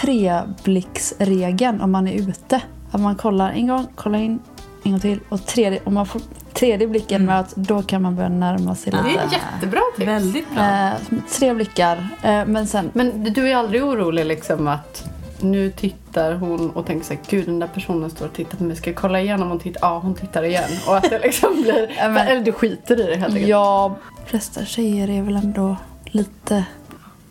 Treblicksregeln om man är ute. Att man kollar en gång, kollar in, en gång till och tredje, om man får tredje blicken mm. möts då kan man börja närma sig lite. Det är jättebra tips. Väldigt bra. Eh, tre blickar. Eh, men, sen... men du är aldrig orolig liksom att nu tittar hon och tänker sig gud den där personen står och tittar på mig. Ska jag kolla igenom och titta? Ja, hon tittar igen. Och att det liksom blir... *laughs* men, eller du skiter i det helt enkelt. Ja, flesta tjejer är väl ändå lite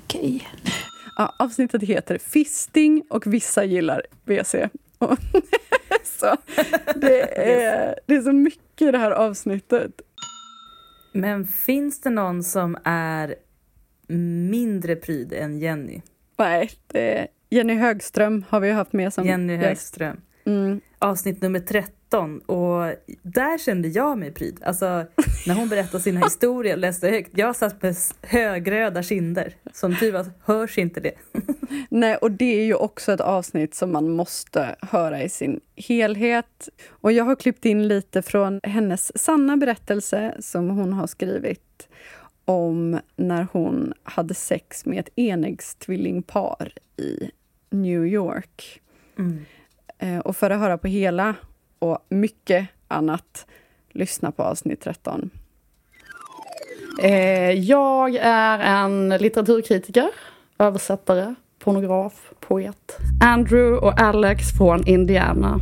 okej. Okay. Ja, avsnittet heter Fisting och vissa gillar WC. *laughs* så, det, är, det är så mycket i det här avsnittet. Men finns det någon som är mindre pryd än Jenny? Nej, det Jenny Högström har vi haft med som Jenny Högström. Mm. avsnitt nummer 13 och där kände jag mig pryd. Alltså när hon berättade sina *laughs* historier och läste högt. Jag satt med högröda kinder. Som tur var hörs inte det. *laughs* Nej, och det är ju också ett avsnitt som man måste höra i sin helhet. Och jag har klippt in lite från hennes sanna berättelse som hon har skrivit om när hon hade sex med ett enäggstvillingpar i New York. Mm. Eh, och för att höra på hela och mycket annat, lyssna på avsnitt 13. Eh, jag är en litteraturkritiker, översättare, pornograf, poet. Andrew och Alex från Indiana.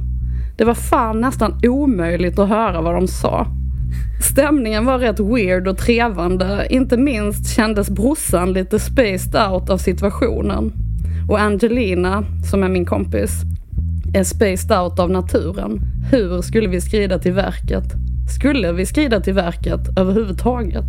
Det var fan nästan omöjligt att höra vad de sa. Stämningen var rätt weird och trevande. Inte minst kändes brorsan lite spaced out av situationen. Och Angelina, som är min kompis, är spaced out av naturen. Hur skulle vi skrida till verket? Skulle vi skrida till verket överhuvudtaget?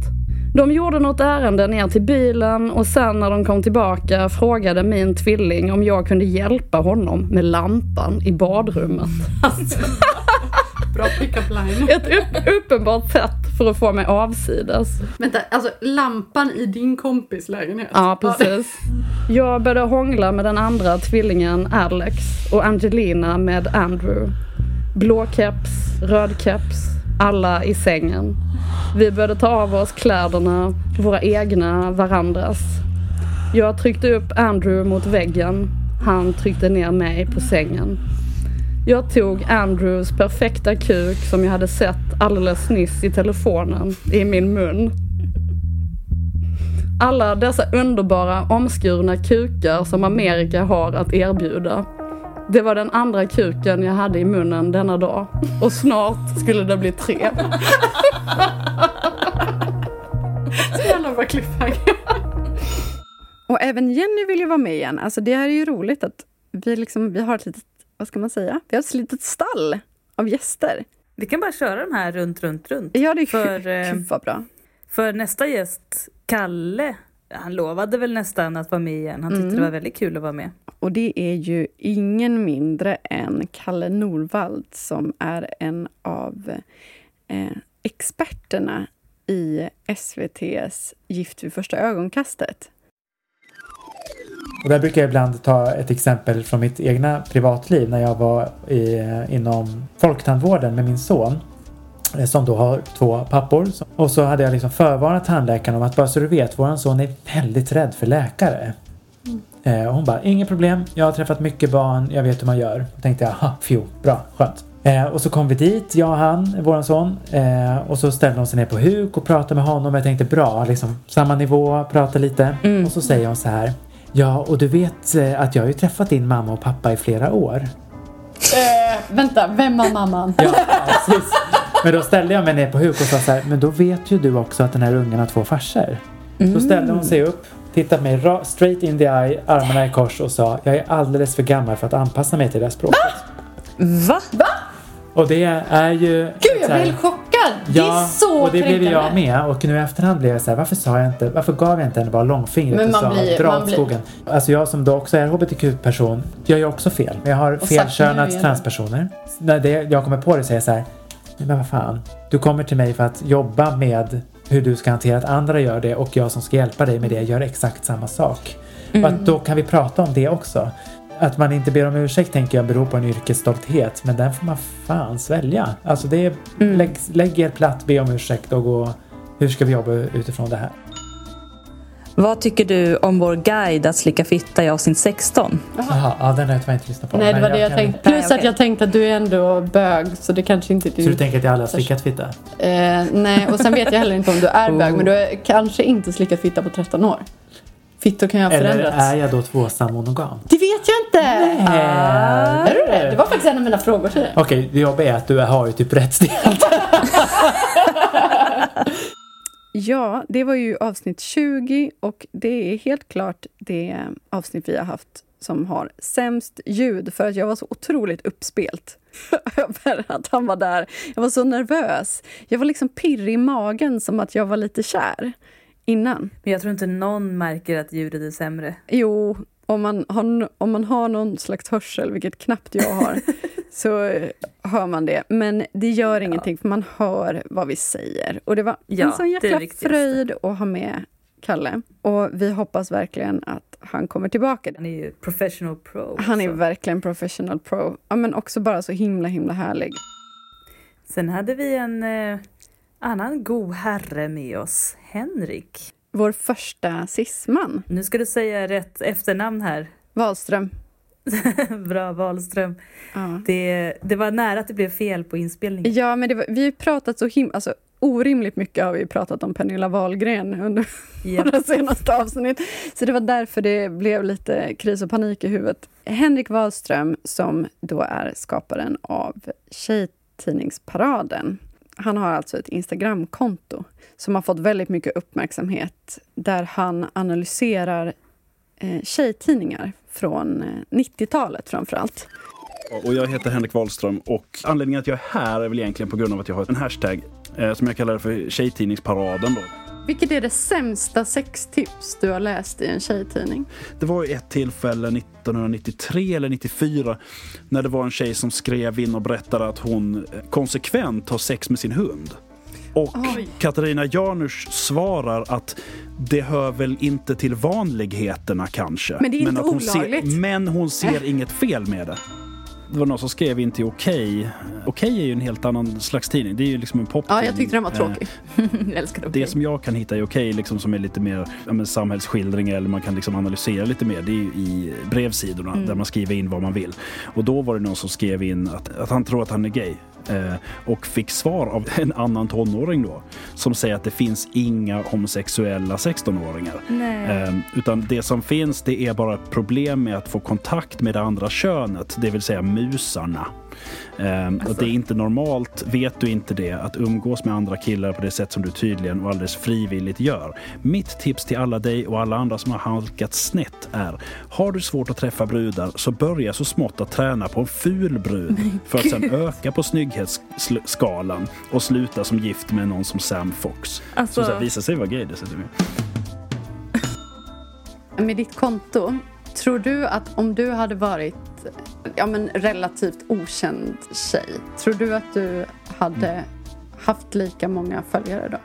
De gjorde något ärende ner till bilen och sen när de kom tillbaka frågade min tvilling om jag kunde hjälpa honom med lampan i badrummet. *laughs* *laughs* Bra pick-up line. Ett upp, uppenbart sätt för att få mig avsides. Vänta, alltså lampan i din kompis lägenhet? Ja, precis. Jag började hångla med den andra tvillingen Alex och Angelina med Andrew. Blå keps, röd keps, alla i sängen. Vi började ta av oss kläderna, våra egna, varandras. Jag tryckte upp Andrew mot väggen. Han tryckte ner mig på sängen. Jag tog Andrews perfekta kuk som jag hade sett alldeles nyss i telefonen i min mun. Alla dessa underbara omskurna kukar som Amerika har att erbjuda. Det var den andra kuken jag hade i munnen denna dag. Och snart skulle det bli tre. Så jävla bra cliffhanger. Och även Jenny vill ju vara med igen. Alltså det här är ju roligt att vi, liksom, vi har ett litet, vad ska man säga? Vi har ett litet stall av gäster. Vi kan bara köra de här runt, runt, runt. Ja, det är För, eh, Gud vad bra. För nästa gäst, Kalle, han lovade väl nästan att vara med igen. Han tyckte Mm. det var väldigt kul att vara med. Och det är ju ingen mindre än Kalle Norvald som är en av eh, experterna i SVTs Gift vid första ögonkastet. Och där brukar jag ibland ta ett exempel från mitt egna privatliv när jag var i, inom folktandvården med min son eh, som då har två pappor. Och så hade jag liksom förvarnat tandläkaren om att bara så du vet, våran son är väldigt rädd för läkare. Eh, och hon bara, inget problem, jag har träffat mycket barn, jag vet hur man gör. Och tänkte jag, aha, fjo, bra, skönt. Eh, och så kom vi dit, jag och han, våran son. Eh, och så ställde hon sig ner på huk och pratade med honom. Jag tänkte bra, liksom samma nivå, prata lite. Och så säger hon så här. Ja, och du vet eh, att jag har ju träffat din mamma och pappa i flera år. Eh, vänta, vem var mamman? Ja, precis. Men då ställde jag mig ner på huk och sa så här, men då vet ju du också att den här ungen har två farsor. Så ställde hon sig upp, tittade mig ra- straight in the eye, armarna i kors och sa, jag är alldeles för gammal för att anpassa mig till det här språket. Va? Och det är ju... Gud, jag helt chockad! det Ja, är så och det blev jag med. Och nu i efterhand blev jag så här, varför sa jag inte, varför gav jag inte henne bara långfingret Men och man sa blir- dra man åt blir- skogen? Alltså jag som då också är hbtq-person gör ju också fel. Jag har felkönat transpersoner. När det, jag kommer på det säger jag så här, men vad fan. Du kommer till mig för att jobba med hur du ska hantera att andra gör det och jag som ska hjälpa dig med det gör exakt samma sak. Och att då kan vi prata om det också. Att man inte ber om ursäkt tänker jag beror på en yrkesstolthet men den får man fan svälja. Alltså det är, lägg, lägg er platt, be om ursäkt och gå hur ska vi jobba utifrån det här? Vad tycker du om vår guide att slicka fitta i avsnitt 16? Jaha, ja, den har jag tyvärr inte lyssnat på. Nej, det var det jag kan- tänkte. Plus Nej, okej. att jag tänkte att du är ändå bög, så det kanske inte du. Så du tänker att jag aldrig har slickat fitta? Eh, nej, och sen vet jag heller inte om du är *laughs* bög, men du har kanske inte slickat fitta på 13 år. Fittor kan ju ha Eller förändrats. är jag då tvåsam monogam? Det vet jag inte! Är Är du det? Det var faktiskt en av mina frågor till dig. Okej, det jobbiga är att du har ju typ rättsdelt. *laughs* Ja, det var ju avsnitt 20 och det är helt klart det avsnitt vi har haft som har sämst ljud för att jag var så otroligt uppspelt *laughs* över att han var där. Jag var så nervös. Jag var liksom pirrig i magen som att jag var lite kär innan. Men jag tror inte någon märker att ljudet är sämre. Jo, om man har, om man har någon slags hörsel, vilket knappt jag har, *laughs* så eh, hör man det. Men det gör ingenting för man hör vad vi säger. Och det var Ja, en sån jäkla fröjd att ha med Kalle. Och vi hoppas verkligen att han kommer tillbaka. Han är ju professional pro. Han är verkligen professional pro. Ja, men också bara så himla himla härlig. Sen hade vi en eh, annan god herre med oss, Henrik. Vår första cisman, Nu ska du säga rätt efternamn här. Wahlström. *laughs* Bra Wahlström. Ja. Det, det var nära att det blev fel på inspelningen. Ja, men det var, vi har pratat så himla... Alltså, orimligt mycket har vi pratat om Pernilla Wahlgren under Japp. *laughs* våra senaste avsnitt. Så det var därför det blev lite kris och panik i huvudet. Henrik Wahlström, som då är skaparen av Tjejtidningsparaden. Han har alltså ett Instagramkonto som har fått väldigt mycket uppmärksamhet där han analyserar eh, tjejtidningar från eh, 90-talet framför allt. Och jag heter Henrik Wahlström och anledningen att jag är här är väl egentligen på grund av att jag har en hashtag eh, som jag kallar för Tjejtidningsparaden. Då. Vilket är det sämsta sextips du har läst i en tjejtidning? Det var ju ett tillfälle 1993 eller 94 när det var en tjej som skrev in och berättade att hon konsekvent har sex med sin hund. Och Katarina Janouch svarar att det hör väl inte till vanligheterna kanske. Men det är inte att hon ser, olagligt. Men hon ser inget fel med det. Det var någon som skrev in till Okej. Okej är ju en helt annan slags tidning. Det är ju liksom en poptidning. Ja, jag tyckte den var Eh, tråkig. *laughs* Jag älskar det som jag kan hitta i Okej, liksom, som är lite mer ja, men, samhällsskildring eller man kan liksom analysera lite mer, det är ju i brevsidorna där man skriver in vad man vill. Och då var det någon som skrev in att, att han tror att han är gay. Eh, och fick svar av *laughs* en annan tonåring då som säger att det finns inga homosexuella 16-åringar. Nej. Eh, utan det som finns det är bara ett problem med att få kontakt med det andra könet, det vill säga musarna. Eh, och det är inte normalt, vet du inte det, att umgås med andra killar på det sätt som du tydligen och alldeles frivilligt gör. Mitt tips till alla dig och alla andra som har halkat snett är, har du svårt att träffa brudar så börja så smått att träna på en ful brud. För att sen öka på snygghetsskalan och sluta som gift med någon som Sam Fox. Alltså- Som visar sig vara gay dessutom. Med ditt konto, tror du att om du hade varit ja, men relativt okänd tjej, tror du att du hade haft lika många följare då?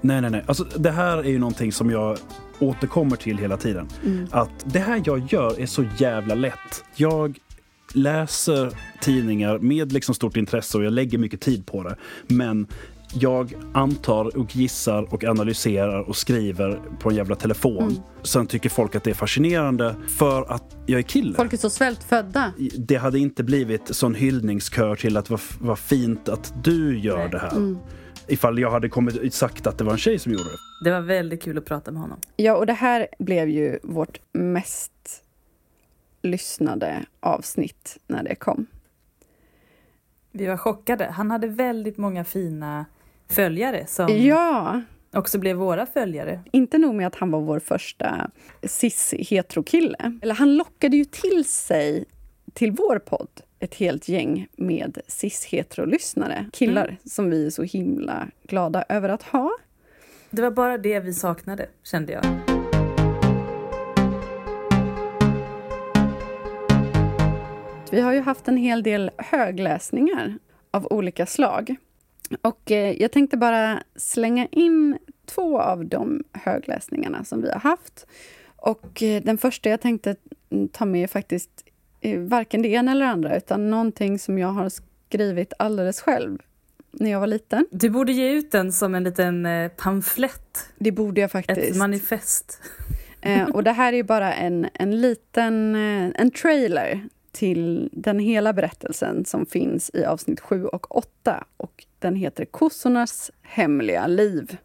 Nej, nej, nej. Alltså, det här är ju någonting som jag återkommer till hela tiden. Att det här jag gör är så jävla lätt. Jag läser tidningar med liksom stort intresse och jag lägger mycket tid på det. Men jag antar och gissar och analyserar och skriver på en jävla telefon. Sen tycker folk att det är fascinerande för att jag är kille. Folk är så svältfödda. Det hade inte blivit sån hyllningskör till att vad, vad fint att du gör det här. Ifall jag hade kommit sagt att det var en tjej som gjorde det. Det var väldigt kul att prata med honom. Ja, och det här blev ju vårt mest lyssnade avsnitt när det kom. Vi var chockade. Han hade väldigt många fina följare som Ja, också blev våra följare. inte nog med att han var vår första cis-heterokille. Eller han lockade ju till sig, till vår podd, ett helt gäng med cis-heterolyssnare. Killar som vi är så himla glada över att ha. Det var bara det vi saknade, kände jag. Vi har ju haft en hel del högläsningar av olika slag. Och eh, jag tänkte bara slänga in två av de högläsningarna som vi har haft. Och eh, den första jag tänkte mm, ta med är faktiskt eh, varken det ena eller det andra, utan någonting som jag har skrivit alldeles själv när jag var liten. Du borde ge ut den som en liten pamflett, Det borde jag ett faktiskt. manifest. Eh, och det här är bara en, en liten en trailer till den hela berättelsen som finns i avsnitt 7 och 8. Och den heter Kossornas hemliga liv.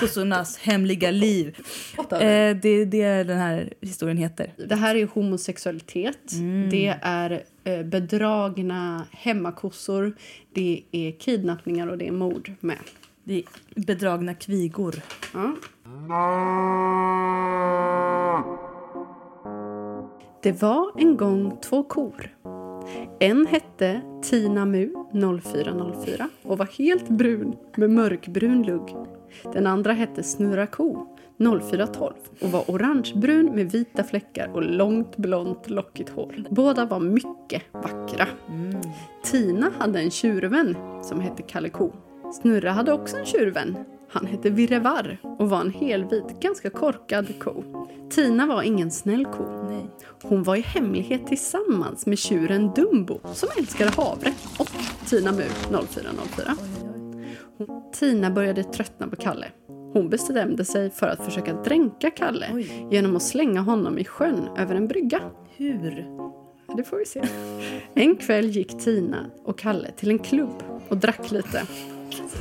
Kossornas hemliga liv. Eh, det är det den här historien heter. Det här är homosexualitet. Det är eh, bedragna hemmakossor. Det är kidnappningar och det är mord med. Det är bedragna kvigor. Ja. Det var en gång två kor. En hette Tina Mu 0404 och var helt brun med mörkbrun lugg. Den andra hette Snurra ko 0412 och var orangebrun med vita fläckar och långt blont lockigt hår. Båda var mycket vackra. Tina hade en tjurvän som hette Kalle Ko. Snurra hade också en tjurvän. Han hette Virrevarr och var en helvit, ganska korkad ko. Tina var ingen snäll ko. Hon var i hemlighet tillsammans med tjuren Dumbo som älskade havre och Tina Mu 0404. Hon, Tina började tröttna på Kalle. Hon bestämde sig för att försöka dränka Kalle genom att slänga honom i sjön över en brygga. Hur? Det får vi se. En kväll gick Tina och Kalle till en klubb och drack lite.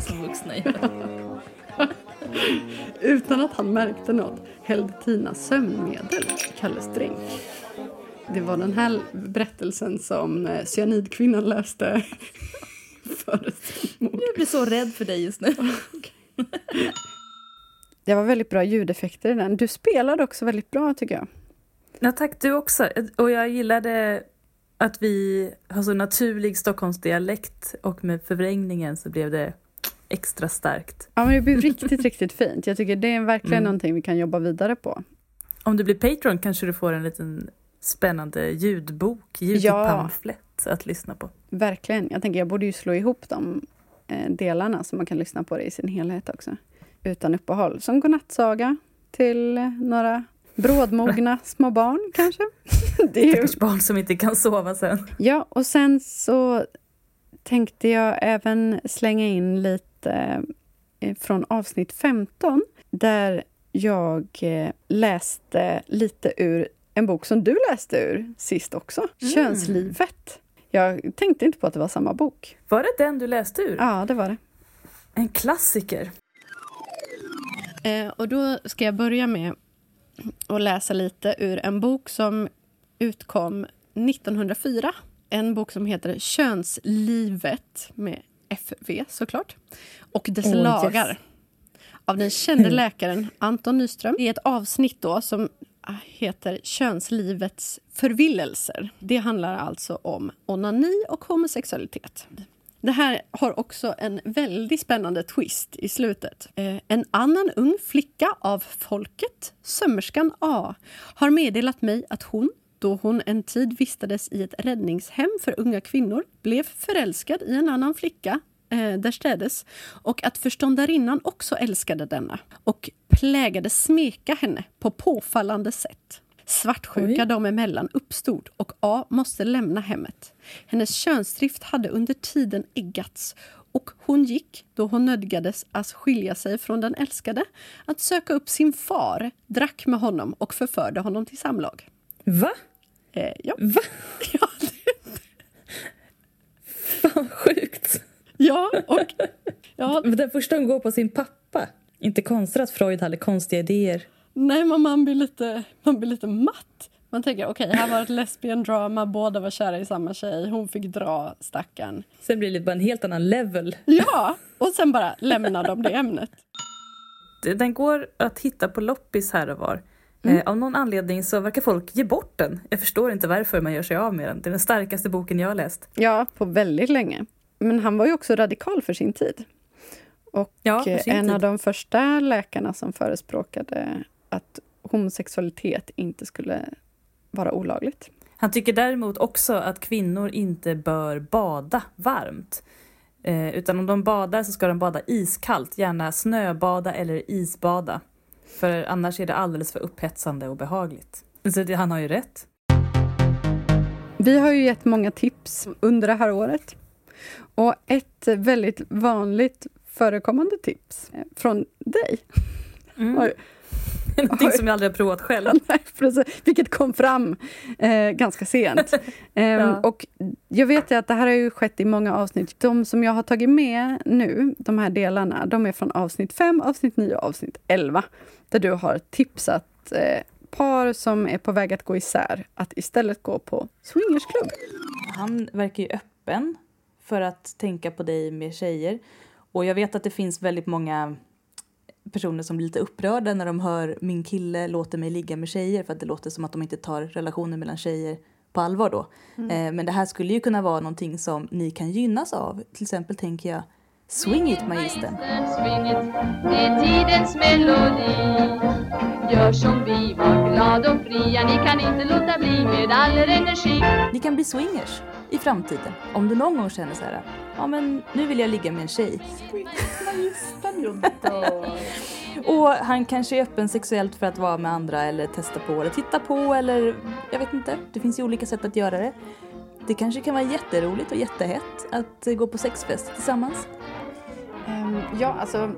Som vuxna *laughs* Utan att han märkte något hällde Tina sömnmedel i Kalles drink. Det var den här berättelsen som eh, cyanidkvinnan läste *laughs* före. Jag blir så rädd för dig just nu. *laughs* Det var väldigt bra ljudeffekter i den. Du spelade också väldigt bra tycker jag. Ja, tack du också. Och jag gillade att vi har så naturlig Stockholmsdialekt och med förvrängningen så blev det extra starkt. Ja, men det blev riktigt, *laughs* riktigt fint. Jag tycker det är verkligen Mm. någonting vi kan jobba vidare på. Om du blir Patreon kanske du får en liten spännande ljudbok, ljudpamflett att lyssna på. Verkligen. Jag tänker jag borde ju slå ihop de eh, delarna så man kan lyssna på det i sin helhet också. Utan uppehåll. Som godnattsaga till några brådmogna *laughs* små barn kanske. *laughs* Det är ju barn som inte kan sova sen. Ja, och sen så tänkte jag även slänga in lite eh, från avsnitt 15 där jag eh, läste lite ur en bok som du läste ur sist också, Könslivet. Jag tänkte inte på att det var samma bok. Var det den du läste ur? Ja, det var det. En klassiker. Eh, och då ska jag börja med att läsa lite ur en bok som utkom 1904. En bok som heter Könslivet med FV såklart. Och dess yes. lagar. Av den kände läkaren Anton Nyström. Det är ett avsnitt då som heter Könslivets förvillelser. Det handlar alltså om onani och homosexualitet. Det här har också en väldigt spännande twist i slutet. Eh, en annan ung flicka av folket, sömmerskan A, har meddelat mig att hon, då hon en tid vistades i ett räddningshem för unga kvinnor, blev förälskad i en annan flicka eh, därstädes och att förståndarinnan också älskade denna och plägade smeka henne på påfallande sätt. Svartsjuka dem emellan uppstod och A måste lämna hemmet. Hennes könsdrift hade under tiden eggats och hon gick, då hon nödgades att skilja sig från den älskade, att söka upp sin far, drack med honom och förförde honom till samlag. Va? Eh, ja. Va? *laughs* Ja, Fan sjukt. ja, och... Ja, *laughs* Men Den första hon går på sin pappa. Inte konstigt att Freud hade konstiga idéer. nej, men man blir lite, man blir lite matt. Man tänker, okej, här var ett lesbian drama, båda var kära i samma tjej, hon fick dra stackaren. Sen blir det bara en helt annan level. Ja, och sen bara lämnar de det ämnet. Den går att hitta på loppis här och var. Eh, av någon anledning så verkar folk ge bort den. Jag förstår inte varför man gör sig av med den. Det är den starkaste boken jag har läst. Ja, på väldigt länge. Men han var ju också radikal för sin tid. Och Ja, eh, sin en tid. av de första läkarna som förespråkade att homosexualitet inte skulle vara olagligt. Han tycker däremot också att kvinnor inte bör bada varmt. Eh, utan om de badar så ska de bada iskallt, gärna snöbada eller isbada. För annars är det alldeles för upphetsande och behagligt. Så det, han har ju rätt. Vi har ju gett många tips under det här året. Och ett väldigt vanligt förekommande tips från dig, Oj. *laughs* Någonting som jag aldrig har provat själv. *laughs* Nej, precis. vilket kom fram eh, ganska sent. *laughs* Ehm, Ja. Och jag vet ju att det här har ju skett i många avsnitt. De som jag har tagit med nu, de här delarna, de är från avsnitt 5, avsnitt 9 och avsnitt 11. Där du har tipsat eh, par som är på väg att gå isär att istället gå på swingersklubb. Han verkar ju öppen för att tänka på dig med tjejer. Och jag vet att det finns väldigt många personer som blir lite upprörda när de hör min kille låter mig ligga med tjejer för att det låter som att de inte tar relationer mellan tjejer på allvar då. Eh, men det här skulle ju kunna vara någonting som ni kan gynnas av. Till exempel tänker jag Swing it magistern. Swing it, det är tidens melodi Gör som vi, var glad och fria Ni kan inte låta bli med all er energi Ni kan bli swingers i framtiden. Om du någon gång känner så här, ja men nu vill jag ligga med en tjej. Och han kanske är öppen sexuellt för att vara med andra eller testa på eller titta på eller jag vet inte. Det finns ju olika sätt att göra det. Det kanske kan vara jätteroligt och jättehett att gå på sexfest tillsammans. Ehm, ja, alltså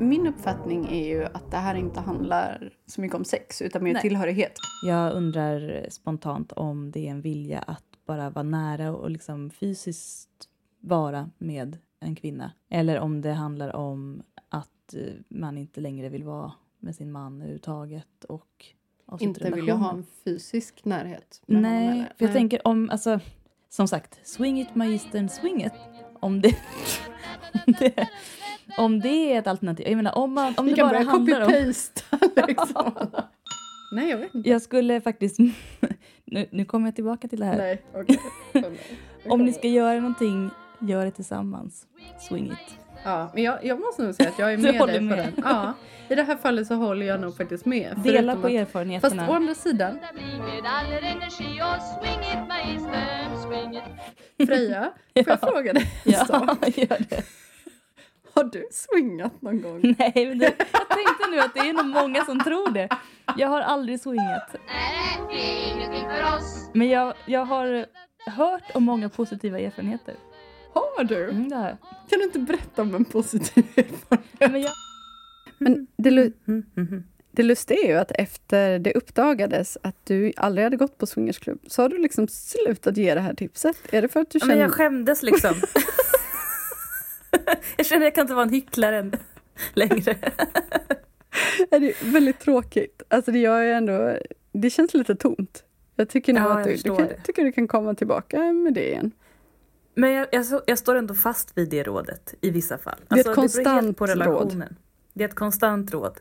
min uppfattning är ju att det här inte handlar så mycket om sex utan mer Nej. tillhörighet. Jag undrar spontant om det är en vilja att bara vara nära och liksom fysiskt vara med en kvinna. Eller om det handlar om att eh, man inte längre vill vara med sin man överhuvudtaget och Inte vill jag ha en fysisk närhet. honom, Nej, för jag tänker om, alltså, som sagt, swing it magistern, swing it. Om det, *laughs* det, om det är ett alternativ. Jag menar, om, man, om Vi det kan bara börja handlar om... *laughs* liksom. Nej, jag vet inte. Jag skulle faktiskt... *laughs* Nu, nu kommer jag tillbaka till det här. Nej, okej. Om ni ska göra någonting, gör det tillsammans. Swing it. Ja, men jag, jag måste nog säga att jag är *laughs* med dig på med. den. Ja, I det här fallet så håller jag nog faktiskt med. Dela på att- erfarenheterna. Fast å andra sidan, Freja, får jag *laughs* fråga dig Ja, sak? *laughs* gör det. Har du swingat någon gång? Nej, men det, jag tänkte nu att det är nog många som tror det. Jag har aldrig swingat. Men jag, jag har hört om många positiva erfarenheter. Har du? Mm, det. Kan du inte berätta om en positiv *laughs* erfarenhet? Men jag Men det, lu- det lustiga är ju att efter det uppdagades att du aldrig hade gått på swingersklubb så har du liksom slutat ge det här tipset. Är det för att du Ja, men känner... jag skämdes liksom. *laughs* *laughs* jag känner att jag kan inte vara en hycklare än- längre. är det är väldigt tråkigt. Alltså det gör ju ändå... Det känns lite tomt. Jag tycker nog Ja, att du, du, kan, tycker du kan komma tillbaka med det igen. Men jag, jag, jag står ändå fast vid det rådet i vissa fall. Det är ett helt konstant på råd. Det är ett konstant råd.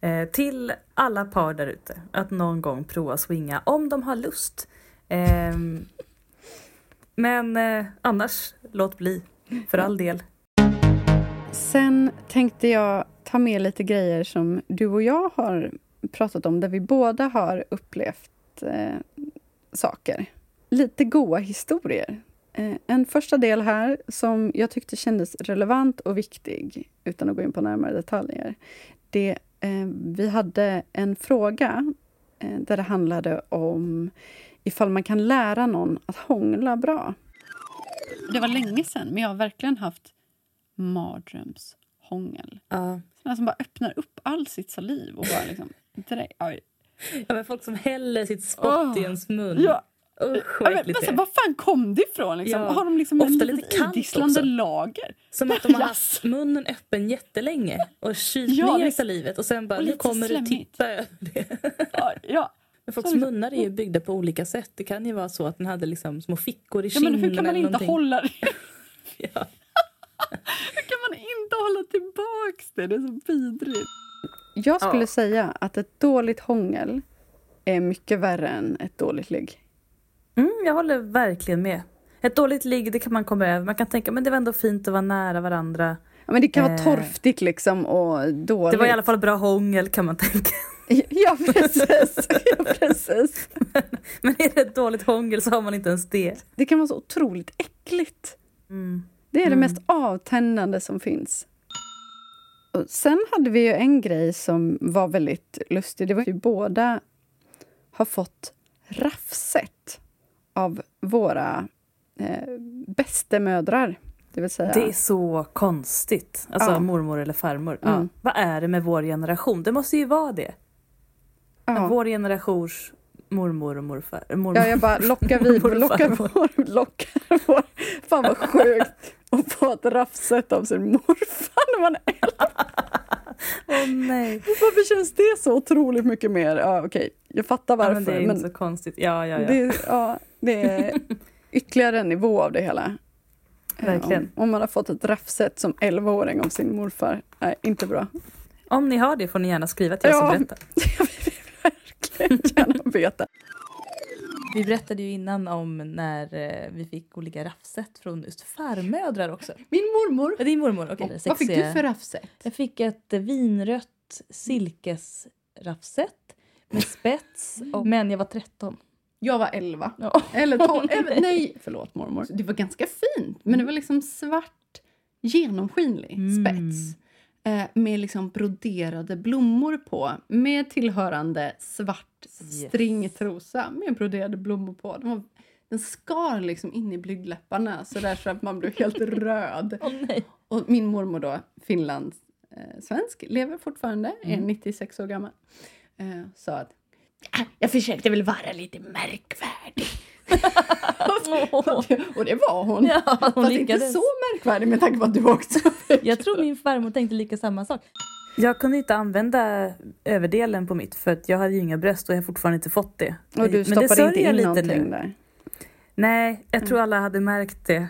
Eh, till alla par där ute. Att någon gång prova swinga om de har lust. Ehm, men eh, annars, låt bli. För all del. Sen tänkte jag ta med lite grejer som du och jag har pratat om, där vi båda har upplevt eh, saker. Lite goa historier. Eh, en första del här som jag tyckte kändes relevant och viktig, utan att gå in på närmare detaljer. Det, eh, vi hade en fråga eh, där det handlade om ifall man kan lära någon att hångla bra. Det var länge sedan, men jag har verkligen haft mardrömshångel. Ja. Som bara öppnar upp all sitt saliv och bara liksom... ja, men folk som häller sitt spott Åh. i ens mun. Ja. Usch Ja, vad men, äckligt men, det så, är. var fan kom det ifrån? Liksom? Ja. Har de liksom Ofta en lite idisslande också. lager? Som att de har Yes. haft munnen öppen jättelänge och kylt Ja, ner salivet och sen bara Och nu kommer det slemmigt. tippa över det. Ja, ja. *laughs* Men folks Så- munnar är ju byggda på olika sätt. Det kan ju vara så att den hade liksom små fickor i ja men kinden hur kan man inte hålla det? *laughs* Ja. *laughs* Hur kan man inte hålla tillbaks det? Det är så vidrigt. Jag skulle Ja. säga att ett dåligt hångel är mycket värre än ett dåligt ligg. Mm, jag håller verkligen med. Ett dåligt ligg det kan man komma över. Man kan tänka men det var ändå fint att vara nära varandra. Ja, men det kan vara Eh. torftigt liksom och dåligt. Det var i alla fall bra hångel kan man tänka. *laughs* Ja, precis. Ja, precis. Men är det ett dåligt hångel så har man inte ens det. Det kan vara så otroligt äckligt. Mm. Det är det Mm. mest avtändande som finns. Och sen hade vi ju en grej som var väldigt lustig. Det var att vi båda har fått raffset av våra eh, bästemödrar. Det vill säga... Det är så konstigt. Alltså Ja. mormor eller farmor. Mm. Vad är det med vår generation? Det måste ju vara det. ja. Vår generations mormor och morfar. äh, Mormor. Ja, jag bara lockar *laughs* och lockar vår, lockar vår. Fan vad sjukt *laughs* att få ett raffset av sin morfar när man är äldre. Åh nej. Varför känns det så otroligt mycket mer? Ja, okej, jag fattar Ja, varför. men det är men inte så konstigt. Ja, ja, ja. Det, ja, det är *laughs* ytterligare en nivå av det hela. Eh, Verkligen. Om, om man har fått ett raffset som 11-åring av sin morfar. Nej, inte bra. Om ni har det får ni gärna skriva till oss och Ja. berätta. *laughs* Jag vill verkligen gärna veta. Vi berättade ju innan om när eh, vi fick olika raffset från just farmödrar också. Min mormor. Ja, Din mormor, okej. Vad fick du för raffset? Jag fick ett eh, vinrött silkesraffset med spets, och, men jag var 13. Jag var 11. Ja. Eller 12. *laughs* Eller, nej, förlåt mormor. Det var ganska fint. Men det var liksom svart, genomskinlig Mm. spets. Eh, med liksom broderade blommor på. Med tillhörande svart Yes. stringtrosa med broderade blommor på. Den, var, den skar liksom in i blygdläpparna så där så att man blev helt *laughs* röd. Nej. Och min mormor då, Finlands eh, svensk, lever fortfarande, är 96 år gammal. Eh, sa att "Ah, jag försökte väl vara lite märkvärdig. *laughs* och, det, var hon. Ja, hon Fast inte lyckades. så märkvärdig med tanke på att du också. Jag tror min farmor tänkte lika samma sak. Jag kunde inte använda överdelen på mitt för att jag hade ju inga bröst och jag har fortfarande inte fått det. Och du Men det stoppade inte in jag lite någonting nu. där. Nej, jag tror alla hade märkt det.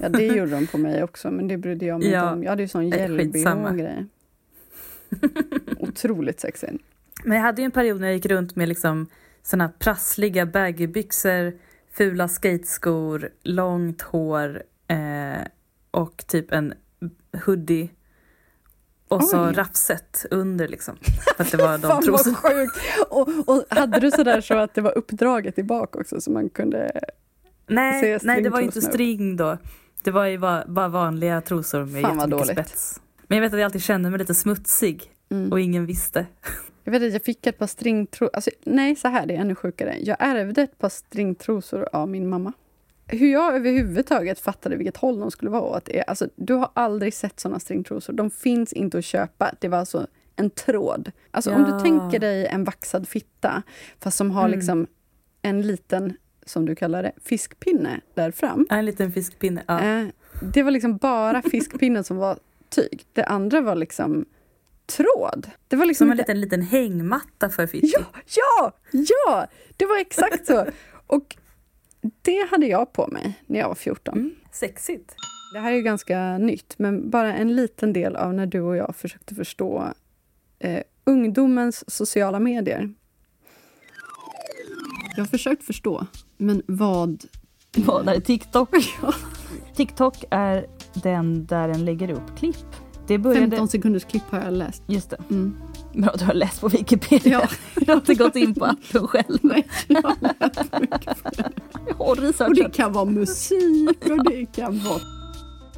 Ja, det *laughs* gjorde de på mig också, men det brydde jag mig Ja. inte om. Jag hade ju sån gel grejer. *laughs* Otroligt sexigt. Men jag hade ju en period när jag gick runt med liksom såna prassliga baggybyxor, fula skateskor, långt hår eh, och typ en hoodie. Och så Oj. raffset under liksom. För att det *laughs* var de trosorna. sjukt! Och, och hade du sådär så att det var uppdraget i bak också så man kunde... Nej, Ser nej, det var ju inte string då. Det var ju bara, bara vanliga trosor med Fan, jättemycket dåligt. spets. Men jag vet att jag alltid kände mig lite smutsig Mm. och ingen visste. Jag vet att jag fick ett par stringtrosor. Alltså, nej, så här, det är ännu sjukare. Jag ärvde ett par stringtrosor av min mamma. Hur jag överhuvudtaget fattade vilket håll de skulle vara åt. Är, alltså, du har aldrig sett såna stringtrosor. De finns inte att köpa. Det var alltså en tråd. Alltså om Ja. du tänker dig en vaxad fitta, fast som har Mm. liksom en liten, som du kallar det, fiskpinne där fram. En liten fiskpinne. Ja. Eh, det var liksom bara fiskpinnen som var tyg. Det andra var liksom tråd. Det var liksom Som en liten, liten hängmatta för fitti. Ja, ja, ja! Det var exakt så. *laughs* Och det hade jag på mig när jag var 14. Mm, sexigt. Det här är ju ganska nytt, men bara en liten del av när du och jag försökte förstå eh, ungdomens sociala medier. Jag har försökt förstå, men vad... Vad är TikTok? *laughs* TikTok är den där den lägger upp klipp. Det började... 15 sekunders klipp har jag läst. Just det. Mm. Bra, du har läst på Wikipedia. Ja. *laughs* Du har inte gått in på appen själv. Nej, jag har läst mycket. Och det kan vara musik och det kan vara...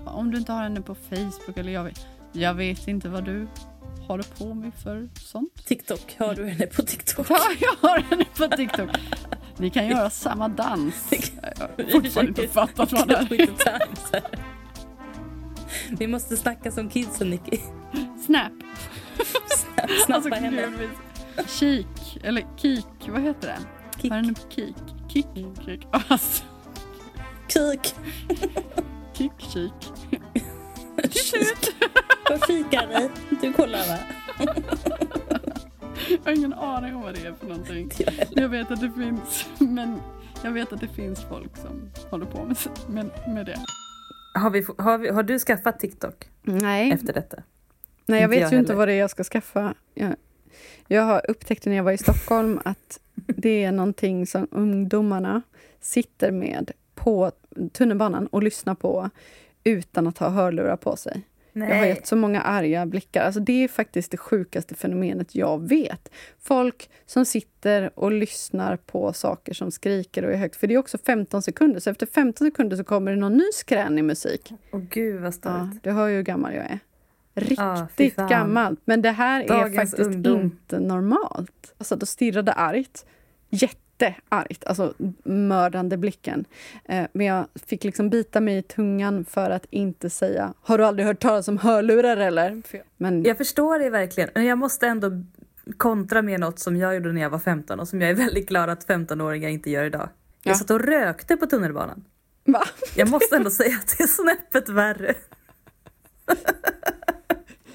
Om du inte har henne på Facebook eller jag vet, jag vet inte vad du håller på med för sånt. TikTok, har du henne på TikTok? Ja, jag har henne på TikTok. Vi kan göra samma dans. *laughs* Jag har fortfarande inte fattat vad det är. Vi måste snacka som kidsen Nicky. Snap. Snappa Alltså, henne. Kik, eller kik, vad heter det? Kick. Har henne på kik? Kick, kick. Alltså, Kuk. kick, kik. Vad fikar ni? Du kollar va? Jag har ingen aning om vad det är för någonting. Jag vet att det finns, men jag vet att det finns folk som håller på med, med, med det. Har, vi, har, vi, har du skaffat TikTok Nej, efter detta? Nej, jag Inte vet jag ju inte heller. vad det är jag ska skaffa. Jag, jag har upptäckt när jag var i Stockholm *laughs* att det är någonting som ungdomarna sitter med på tunnelbanan och lyssnar på utan att ha hörlurar på sig. Jag har gett så många arga blickar. Alltså det är faktiskt det sjukaste fenomenet jag vet. Folk som sitter och lyssnar på saker som skriker och är högt. För det är också 15 sekunder, så efter 15 sekunder så kommer det någon ny skränig musik. Åh gud vad Ja, störigt. du hör ju hur gammal jag är. Ja, Riktigt fan. gammalt. Men det här är Dagens faktiskt ungdom. inte normalt. Jag satt och stirrade argt. Jätteargt. Alltså mördande blicken. Eh, men jag fick liksom bita mig i tungan för att inte säga Har du aldrig hört talas om hörlurar eller? Men Jag förstår det verkligen, men jag måste ändå kontra med något som jag gjorde när jag var 15 och som jag är väldigt glad att 15-åringar inte gör idag. Jag Ja. satt och rökte på tunnelbanan. va? Jag måste ändå säga att det är snäppet värre.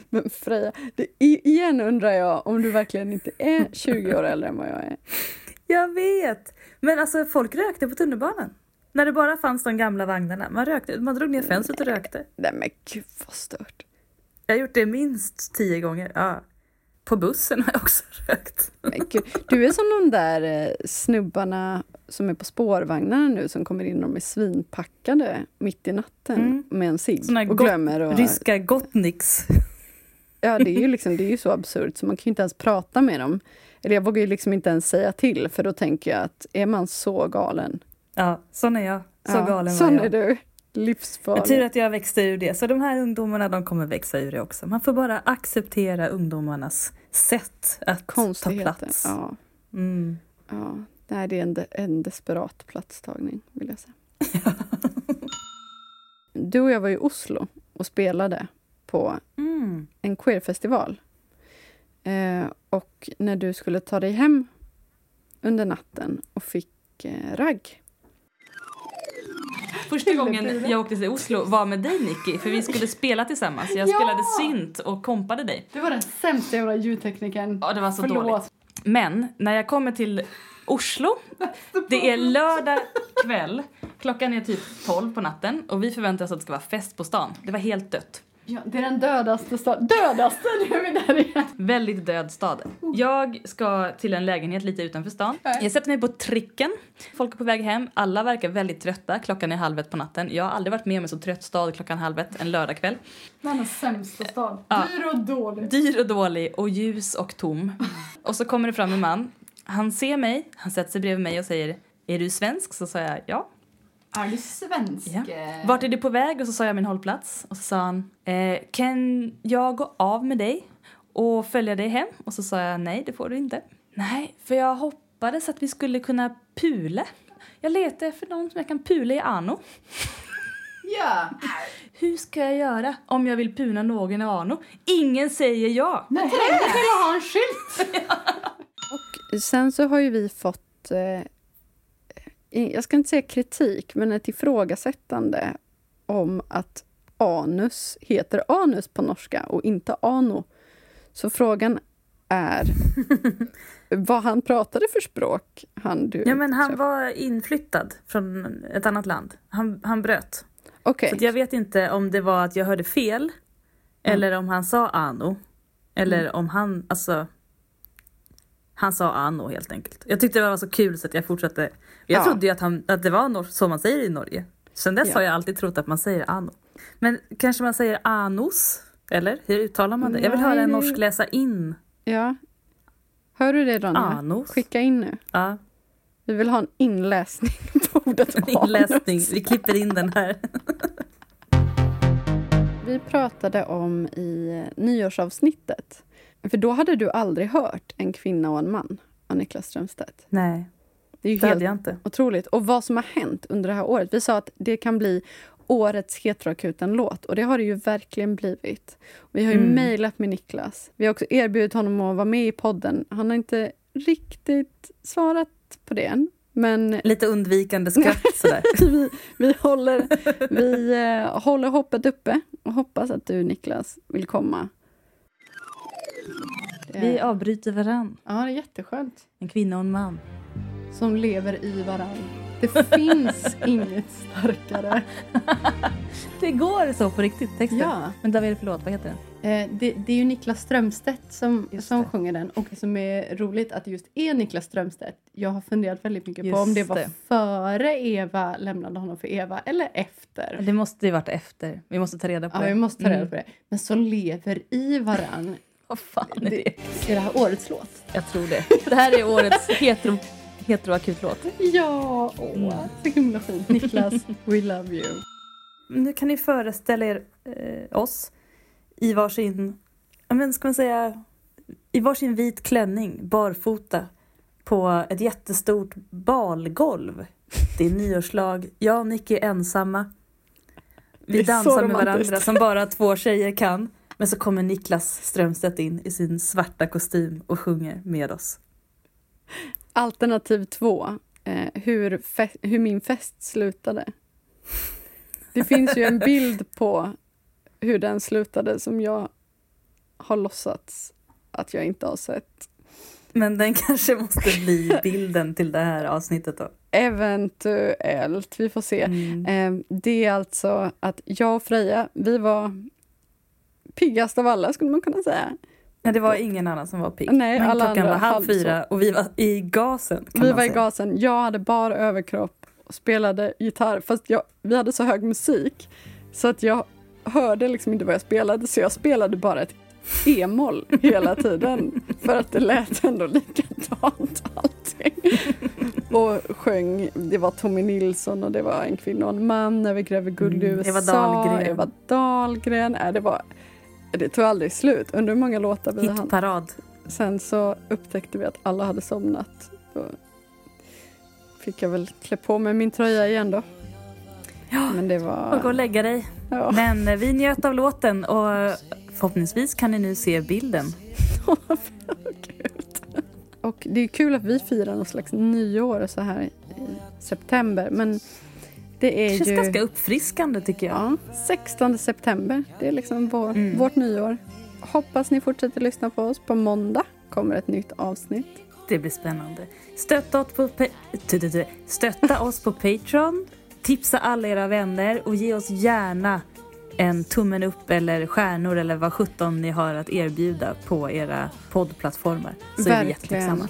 Men Freja, det, igen undrar jag om du verkligen inte är 20 år äldre än vad jag är. Jag vet! Men alltså folk rökte på tunnelbanan. När det bara fanns de gamla vagnarna. Man, rökte, man drog ner fönstret och rökte. Nej men gud vad stört. Jag har gjort det minst tio gånger. Ja. På bussen har jag också *laughs* rökt. Men gud, Du är som de där eh, snubbarna som är på spårvagnarna nu som kommer in och de är svinpackade mitt i natten Mm. med en cigg och glömmer att... Ryska Gotniks. Ja, det är ju liksom, det är ju så absurt så man kan ju inte ens prata med dem. Eller jag vågar ju liksom inte ens säga till för då tänker jag att är man så galen? Ja, sån är jag. Så ja, galen var sån jag. är du. Men tur Livsfarlig. att jag växte ur det. Så de här ungdomarna de kommer växa ur det också. Man får bara acceptera ungdomarnas sätt att ta plats. Ja, Mm. ja. Nej, det är en, de, en desperat platstagning vill jag säga. *laughs* Du och jag var i Oslo och spelade på Mm. en queerfestival. Eh, och när du skulle ta dig hem under natten och fick eh, ragg. Första gången jag åkte till Oslo var med dig Nicky, för vi skulle spela tillsammans. Jag Ja! spelade synt och kompade dig. Du var den sämsta jävla ljudteknikern. Ja, det var så Förlåt. dåligt. Men när jag kommer till Oslo, *laughs* det är lördag kväll, klockan är typ 12 på natten och vi förväntar oss att det ska vara fest på stan. Det var helt dött. Ja, det är den dödaste staden. Dödaste! Nu är vi där igen. Väldigt död stad. Jag ska till en lägenhet lite utanför stan. Jag sätter mig på tricken. Folk är på väg hem. Alla verkar väldigt trötta. Klockan är halv ett på natten. Jag har aldrig varit med om en så trött stad klockan halv ett en lördagkväll. Världens sämsta stad. Ja. Dyr och dålig. Dyr och dålig och ljus och tom. Och så kommer det fram en man. Han ser mig, han sätter sig bredvid mig och säger Är du svensk? Så sa jag ja. Är du svensk? Ja. Vart är du på väg? Och så sa jag min hållplats. Och så sa han eh, Kan jag gå av med dig och följa dig hem? Och så sa jag nej, det får du inte. Nej, för jag hoppades att vi skulle kunna pula. Jag letar efter någon som jag kan pula i Arno. *laughs* Ja. Hur ska jag göra om jag vill puna någon i Arno? Ingen säger ja. Nej, jag vill ha en skylt! *laughs* Och sen så har ju vi fått, eh, jag ska inte säga kritik, men ett ifrågasättande om att anus heter anus på norska och inte ano. Så frågan är *laughs* vad han pratade för språk, han du Ja men han var inflyttad från ett annat land. Han, han bröt. Okej, Så jag vet inte om det var att jag hörde fel. Eller om han sa ano. Eller om han, alltså. Han sa ano helt enkelt. Jag tyckte det var så kul så att jag fortsatte. Jag Ja. trodde ju att, han, att det var nor- så man säger i Norge. Sen dess Ja. har jag alltid trott att man säger ano. Men kanske man säger anos? Eller hur uttalar man det? Jag vill höra en norsk läsa in. ja. Hör du det Ronja? Anos. Skicka in nu. Ja, Vi vill ha en inläsning *laughs* på ordet en inläsning. anus. Vi klipper in den här. Vi pratade om i nyårsavsnittet. För då hade du aldrig hört En kvinna och en man av Niklas Strömstedt. Nej, Det är ju det helt hade jag inte. otroligt. Och vad som har hänt under det här året. Vi sa att det kan bli årets Heteroakuten-låt och det har det ju verkligen blivit. Vi har ju Mm. mejlat med Niklas. Vi har också erbjudit honom att vara med i podden. Han har inte riktigt svarat på det än. Men Lite undvikande *laughs* skratt sådär. vi, vi, håller, vi eh, håller hoppet uppe och hoppas att du Niklas vill komma. Det Vi är, avbryter varann. ja, det är jätteskönt. En kvinna och en man. Som lever i varann. Det finns *laughs* inget starkare. *laughs* Det går så på riktigt, texten. Ja. Men vad är det för låt? Vad heter den? Eh, det, det är ju Niklas Strömstedt som, Just som det. sjunger den. Och det som är roligt att det just är Niklas Strömstedt. Jag har funderat väldigt mycket på Just om det var det. före Eva lämnade honom för Eva eller efter. Det måste ju varit efter. Vi måste ta reda på Ja, det. vi måste ta reda Mm. på det. Men som lever i varann. Vad fan är det? Är det här årets låt? Jag tror det. Det här är årets hetero, heteroakutlåt. Ja, åh, så himla fint. Niklas, we love you. Nu kan ni föreställa er eh, oss i varsin, men ska man säga, i varsin vit klänning, barfota, på ett jättestort balgolv. Det är nyårslag, jag och Nicky är ensamma. Vi är dansar med varandra som bara två tjejer kan. Men så kommer Niklas Strömstedt in i sin svarta kostym och sjunger med oss. Alternativ två. Eh, hur, hur min fest slutade. Det finns ju en bild på hur den slutade som jag har låtsats att jag inte har sett. Men den kanske måste bli bilden till det här avsnittet då. Eventuellt, vi får se. Mm. Eh, det är alltså att jag och Freja, vi var piggast av alla skulle man kunna säga. Nej, det var ingen annan som var pigg. Nej, Men alla klockan andra var halv halv fyra och vi var i gasen. Vi var i säga. gasen. Jag hade bara överkropp och spelade gitarr. Fast jag, vi hade så hög musik så att jag hörde liksom inte vad jag spelade. Så jag spelade bara ett e-moll hela tiden. För att det lät ändå likadant allting. Och sjöng, det var Tommy Nilsson och det var En kvinna och en man när vi gräver guld i Mm, USA. Eva Dahlgren. Eva Dahlgren. Äh, det, var, det tog aldrig slut. Under hur många låtar vi hann. Hitparad. Sen så upptäckte vi att alla hade somnat. Då fick jag väl klä på mig min tröja igen då. Ja, Men det och gå var... och lägga dig. Ja. Men eh, vi njöt av låten och förhoppningsvis kan ni nu se bilden. *laughs* Och det är kul att vi firar någon slags nyår så här i september. Men det Det är känns ju... ganska uppfriskande tycker jag. Ja, 16 september. Det är liksom vår, Mm. vårt nyår. Hoppas ni fortsätter lyssna på oss. På måndag kommer ett nytt avsnitt. Det blir spännande. Stötta oss på, stötta *laughs* oss på Patreon. Tipsa alla era vänner och ge oss gärna en tummen upp eller stjärnor eller vad sjutton ni har att erbjuda på era poddplattformar. Så är vi Verkligen. jättetacksamma.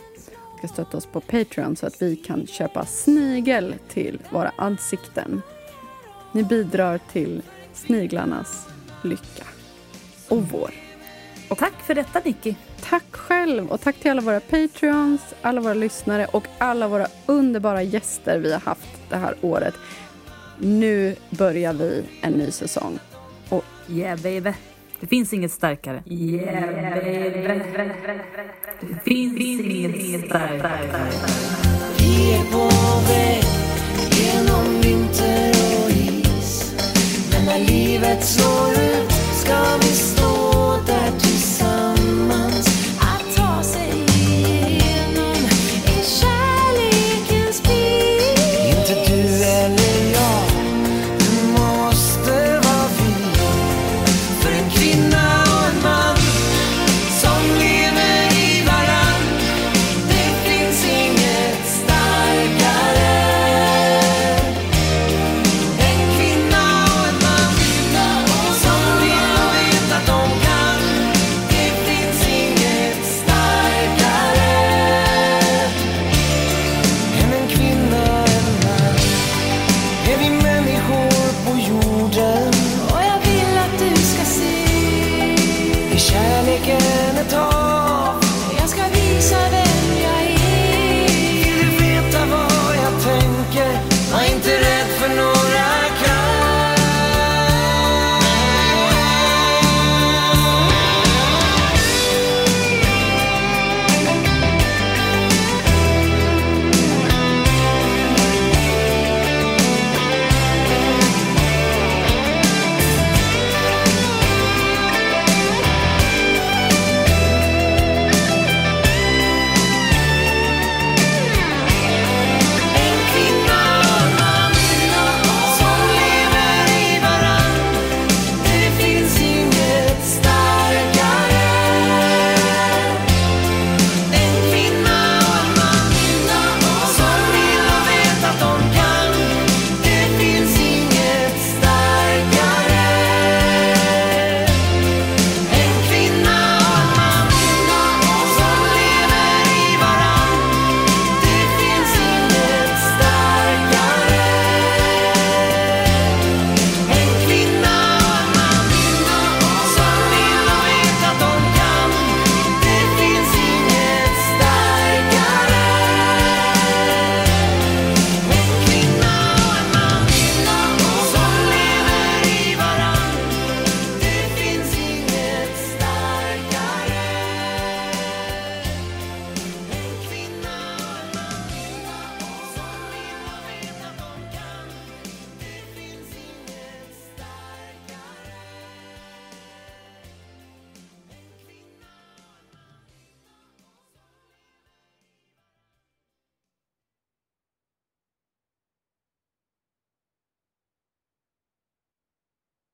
Ska stötta oss på Patreon så att vi kan köpa snigel till våra ansikten. Ni bidrar till sniglarnas lycka. Och vår. Och tack för detta Nicky. Tack själv och tack till alla våra Patreons, alla våra lyssnare och alla våra underbara gäster vi har haft det här året. Nu börjar vi en ny säsong. Yeah baby. Det finns inget starkare. Det finns inget starkare. Vi är på väg genom vinter och is. Men när livet slår ut ska vi stå